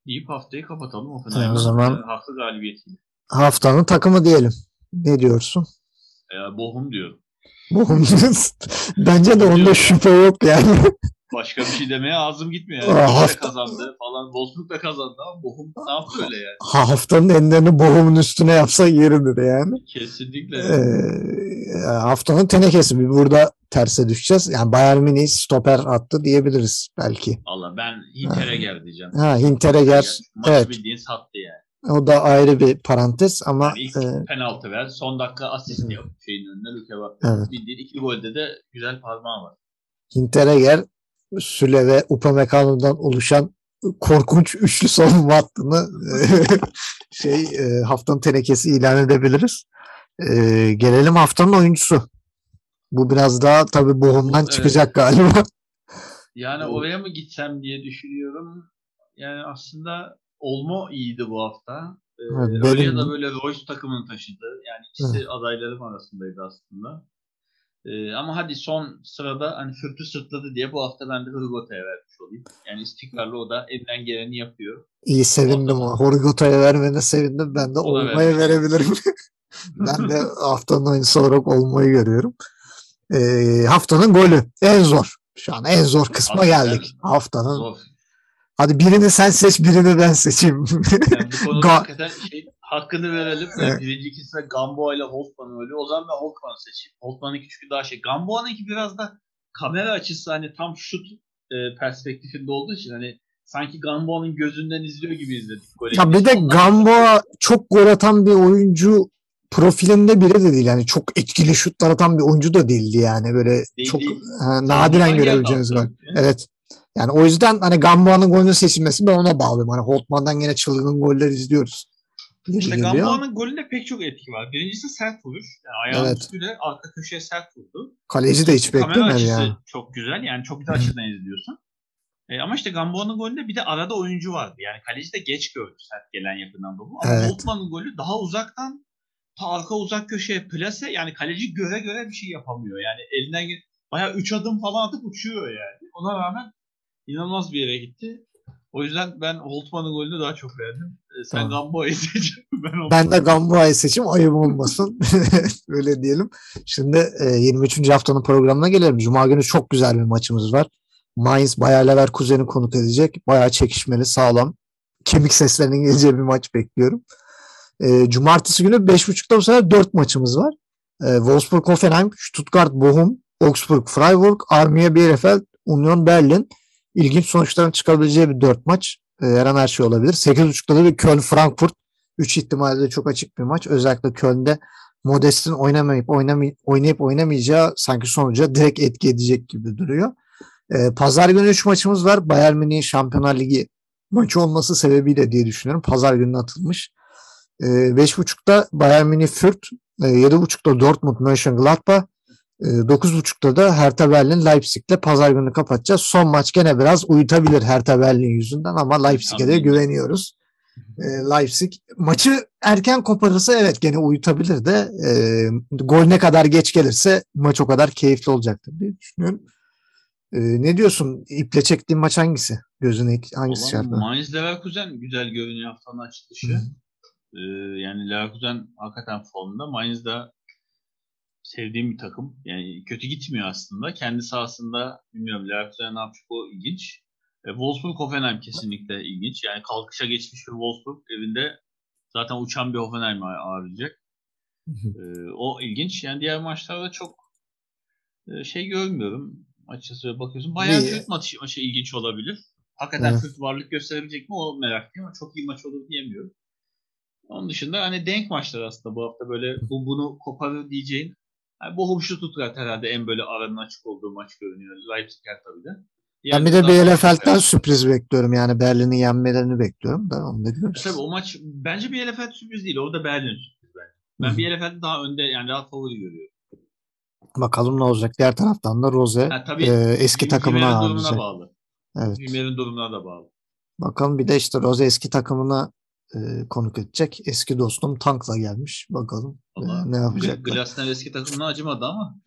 Deyip haftayı kapatalım. O, o zaman haklı galibiyetiyle. Haftanın takımı diyelim. Ne diyorsun? E, Bohum diyorum. Bohum Bence de onda şüphe yok yani. Başka bir şey demeye ağzım gitmiyor. Yani. Hafta... kazandı falan. Wolfsburg da kazandı ama Bochum ne yaptı öyle yani? Haftanın enlerini Bochum'un üstüne yapsa yeridir yani. Kesinlikle. Ee, haftanın tenekesi. Bir burada terse düşeceğiz. Yani Bayern Münih stoper attı diyebiliriz belki. Allah ben Hinteregger diyeceğim. Ha Hinteregger. Evet. bildiğin sattı yani. O da ayrı bir parantez ama yani ilk e, penaltı ver, son dakika asist yap şeyin önüne Luke bak. Evet. Bildiğin iki golde de güzel parmağı var. Hinteregger Süle ve Upamecano'dan oluşan korkunç üçlü savunma hattını şey e, haftanın tenekesi ilan edebiliriz. E, gelelim haftanın oyuncusu. Bu biraz daha tabii bohumdan evet. çıkacak galiba. Yani oraya mı gitsem diye düşünüyorum. Yani aslında Olmo iyiydi bu hafta. Evet, oraya da böyle Royce takımını taşıdı. Yani ikisi evet. adaylarım arasındaydı aslında. Ee, ama hadi son sırada hani sırtı sırtladı diye bu hafta ben de Hırgota'ya vermiş olayım. Yani istikrarlı o da elinden geleni yapıyor. İyi sevindim o. Hırgota'ya vermene sevindim. Ben de olmaya verebilirim. ben de haftanın oyuncusu olarak olmayı görüyorum. Ee, haftanın golü. En zor. Şu an en zor kısma geldik. Haftanın. Zor. Hadi birini sen seç, birini ben seçeyim. Yani bu konuda hakikaten şey, hakkını verelim. Evet. Birinci ikisine Gamboa ile Holtman öyle. O zaman ben Holtman'ı seçeyim. Holtman'ınki çünkü daha şey. Gamboa'nınki biraz da kamera açısı hani tam şut e, perspektifinde olduğu için hani sanki Gamboa'nın gözünden izliyor gibi izledik. Gole ya bir de Gamboa çok gol atan bir oyuncu profilinde biri de değil. Yani çok etkili şutlar atan bir oyuncu da değildi yani. Böyle değil, çok değil. Ha, nadiren görebileceğiniz gol. Evet. Yani o yüzden hani Gamboa'nın golünün seçilmesi ben ona bağlıyorum. Hani Holtman'dan yine çılgın goller izliyoruz. İşte Gamboa'nın golünde pek çok etki var. Birincisi sert vuruş. Yani ayağın evet. üstüyle arka köşeye sert vurdu. Kaleci de hiç beklemedi ya. çok güzel. Yani çok güzel açıdan izliyorsun. E, ama işte Gamboa'nın golünde bir de arada oyuncu vardı. Yani kaleci de geç gördü sert gelen yakından topu. Ama evet. Holtman'ın golü daha uzaktan ta arka uzak köşeye plase yani kaleci göre göre bir şey yapamıyor. Yani elinden bayağı 3 adım falan atıp uçuyor yani. Ona rağmen inanılmaz bir yere gitti. O yüzden ben Holtman'ın golünü daha çok beğendim. E, Sen Tamam. Gamboa'yı seç. Ben, o- Ben de Gamboa'yı seçim ayıp olmasın. Öyle diyelim. Şimdi e, 23. haftanın programına gelelim. Cuma günü çok güzel bir maçımız var. Mainz Bayer Leverkusen'i konuk edecek. Bayağı çekişmeli, sağlam. Kemik seslerinin geleceği bir maç bekliyorum. E, Cumartesi günü 5.30'da bu sefer 4 maçımız var. E, Wolfsburg Hoffenheim, Stuttgart Bochum, Augsburg Freiburg, Armiya Bielefeld, Union Berlin. İlginç sonuçların çıkabileceği bir 4 maç. E, her an her şey olabilir. 8.30'da da bir Köln Frankfurt. 3 ihtimalle de çok açık bir maç. Özellikle Köln'de Modest'in oynamayıp oynamay oynayıp oynamayacağı sanki sonuca direkt etki edecek gibi duruyor. Ee, Pazar günü 3 maçımız var. Bayern Münih Şampiyonlar Ligi maçı olması sebebiyle diye düşünüyorum. Pazar gününe atılmış. Ee, 5.30'da Bayern Münih Fürth, e, 7.30'da Dortmund Mönchengladbach, 9.30'da da Hertha Berlin Leipzig'le pazar günü kapatacağız. Son maç gene biraz uyutabilir Hertha Berlin yüzünden ama Leipzig'e de güveniyoruz e, Leipzig. Maçı erken koparırsa evet gene uyutabilir de e, gol ne kadar geç gelirse maç o kadar keyifli olacaktır diye düşünüyorum. E, ne diyorsun? İple çektiğin maç hangisi? Gözüne hangisi çarptı? Mainz Leverkusen güzel görünüyor haftanın açılışı. Hı. Ee, yani Leverkusen hakikaten formda. Mainz da sevdiğim bir takım. Yani kötü gitmiyor aslında. Kendi sahasında bilmiyorum Leverkusen ne yapacak o ilginç. E, Wolfsburg Hoffenheim kesinlikle ilginç. Yani kalkışa geçmiş bir Wolfsburg evinde zaten uçan bir Hoffenheim ağırlayacak. E, o ilginç. Yani diğer maçlarda çok e, şey görmüyorum. Açıkçası bakıyorsun. Bir- Fürth maçı, maçı ilginç olabilir. Hakikaten Evet. Fürth varlık gösterebilecek mi o meraklıyım ama çok iyi maç olur diyemiyorum. Onun dışında hani denk maçlar aslında bu hafta böyle bu bunu koparır diyeceğin. Yani Bochum Stuttgart herhalde en böyle aranın açık olduğu maç görünüyor. Leipzig her tabii de. Ben bir de Bielefeld'den sürpriz bekliyorum. Yani Berlin'i yenmelerini bekliyorum da onu da görürüz. Tabii o maç bence Bielefeld sürpriz değil. Orada Berlin sürpriz bence. Ben. Bielefeld'i daha önde yani rahat favori görüyorum. Bakalım ne olacak. Diğer taraftan da Rose Ha, tabii e, eski takımına ağırlayacak. bağlı. Evet. Hümer'in durumuna da bağlı. Bakalım bir de işte Rose eski takımına e, konuk edecek. Eski dostum Tank'la gelmiş. Bakalım e, Vallahi ne yapacaklar. Glasner eski takımına acımadı ama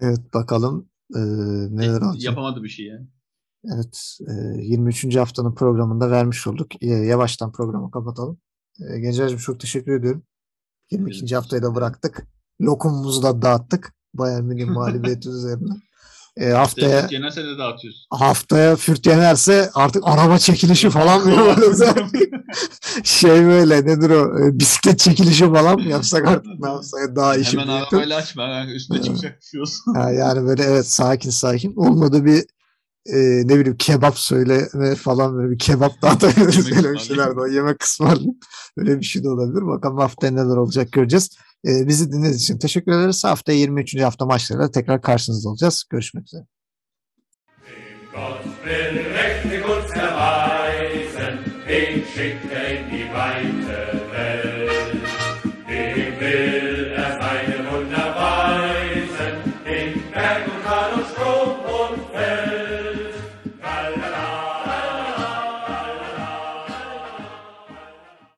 Evet bakalım e, neler olacak. yapamadı bir şey yani. Evet e, 23. haftanın programında vermiş olduk. E, yavaştan programı kapatalım. E, Gencer'cim çok teşekkür ediyorum. 22. Benim haftayı da bıraktık. Lokumumuzu da dağıttık. Bayern Münih mağlubiyeti üzerine. E, haftaya yenerse de dağıtıyorsun. haftaya Fürt yenerse artık araba çekilişi falan mı yaparız? şey böyle nedir o e, bisiklet çekilişi falan mı yapsak artık ne yapsak daha işi Hemen büyütüp. arabayla açma. Yani üstüne çıkacak bir şey yani böyle evet sakin sakin olmadı bir e, ne bileyim kebap söyleme falan böyle bir kebap dağıtabiliriz Yemek öyle bir şeyler de o yemek ısmarlayıp öyle bir şey de olabilir. Bakalım haftaya neler olacak göreceğiz. E, bizi dinlediğiniz için teşekkür ederiz. Haftaya 23. hafta maçlarıyla tekrar karşınızda olacağız. Görüşmek üzere. Gott will mächtig uns erweisen, den schickt in die Weite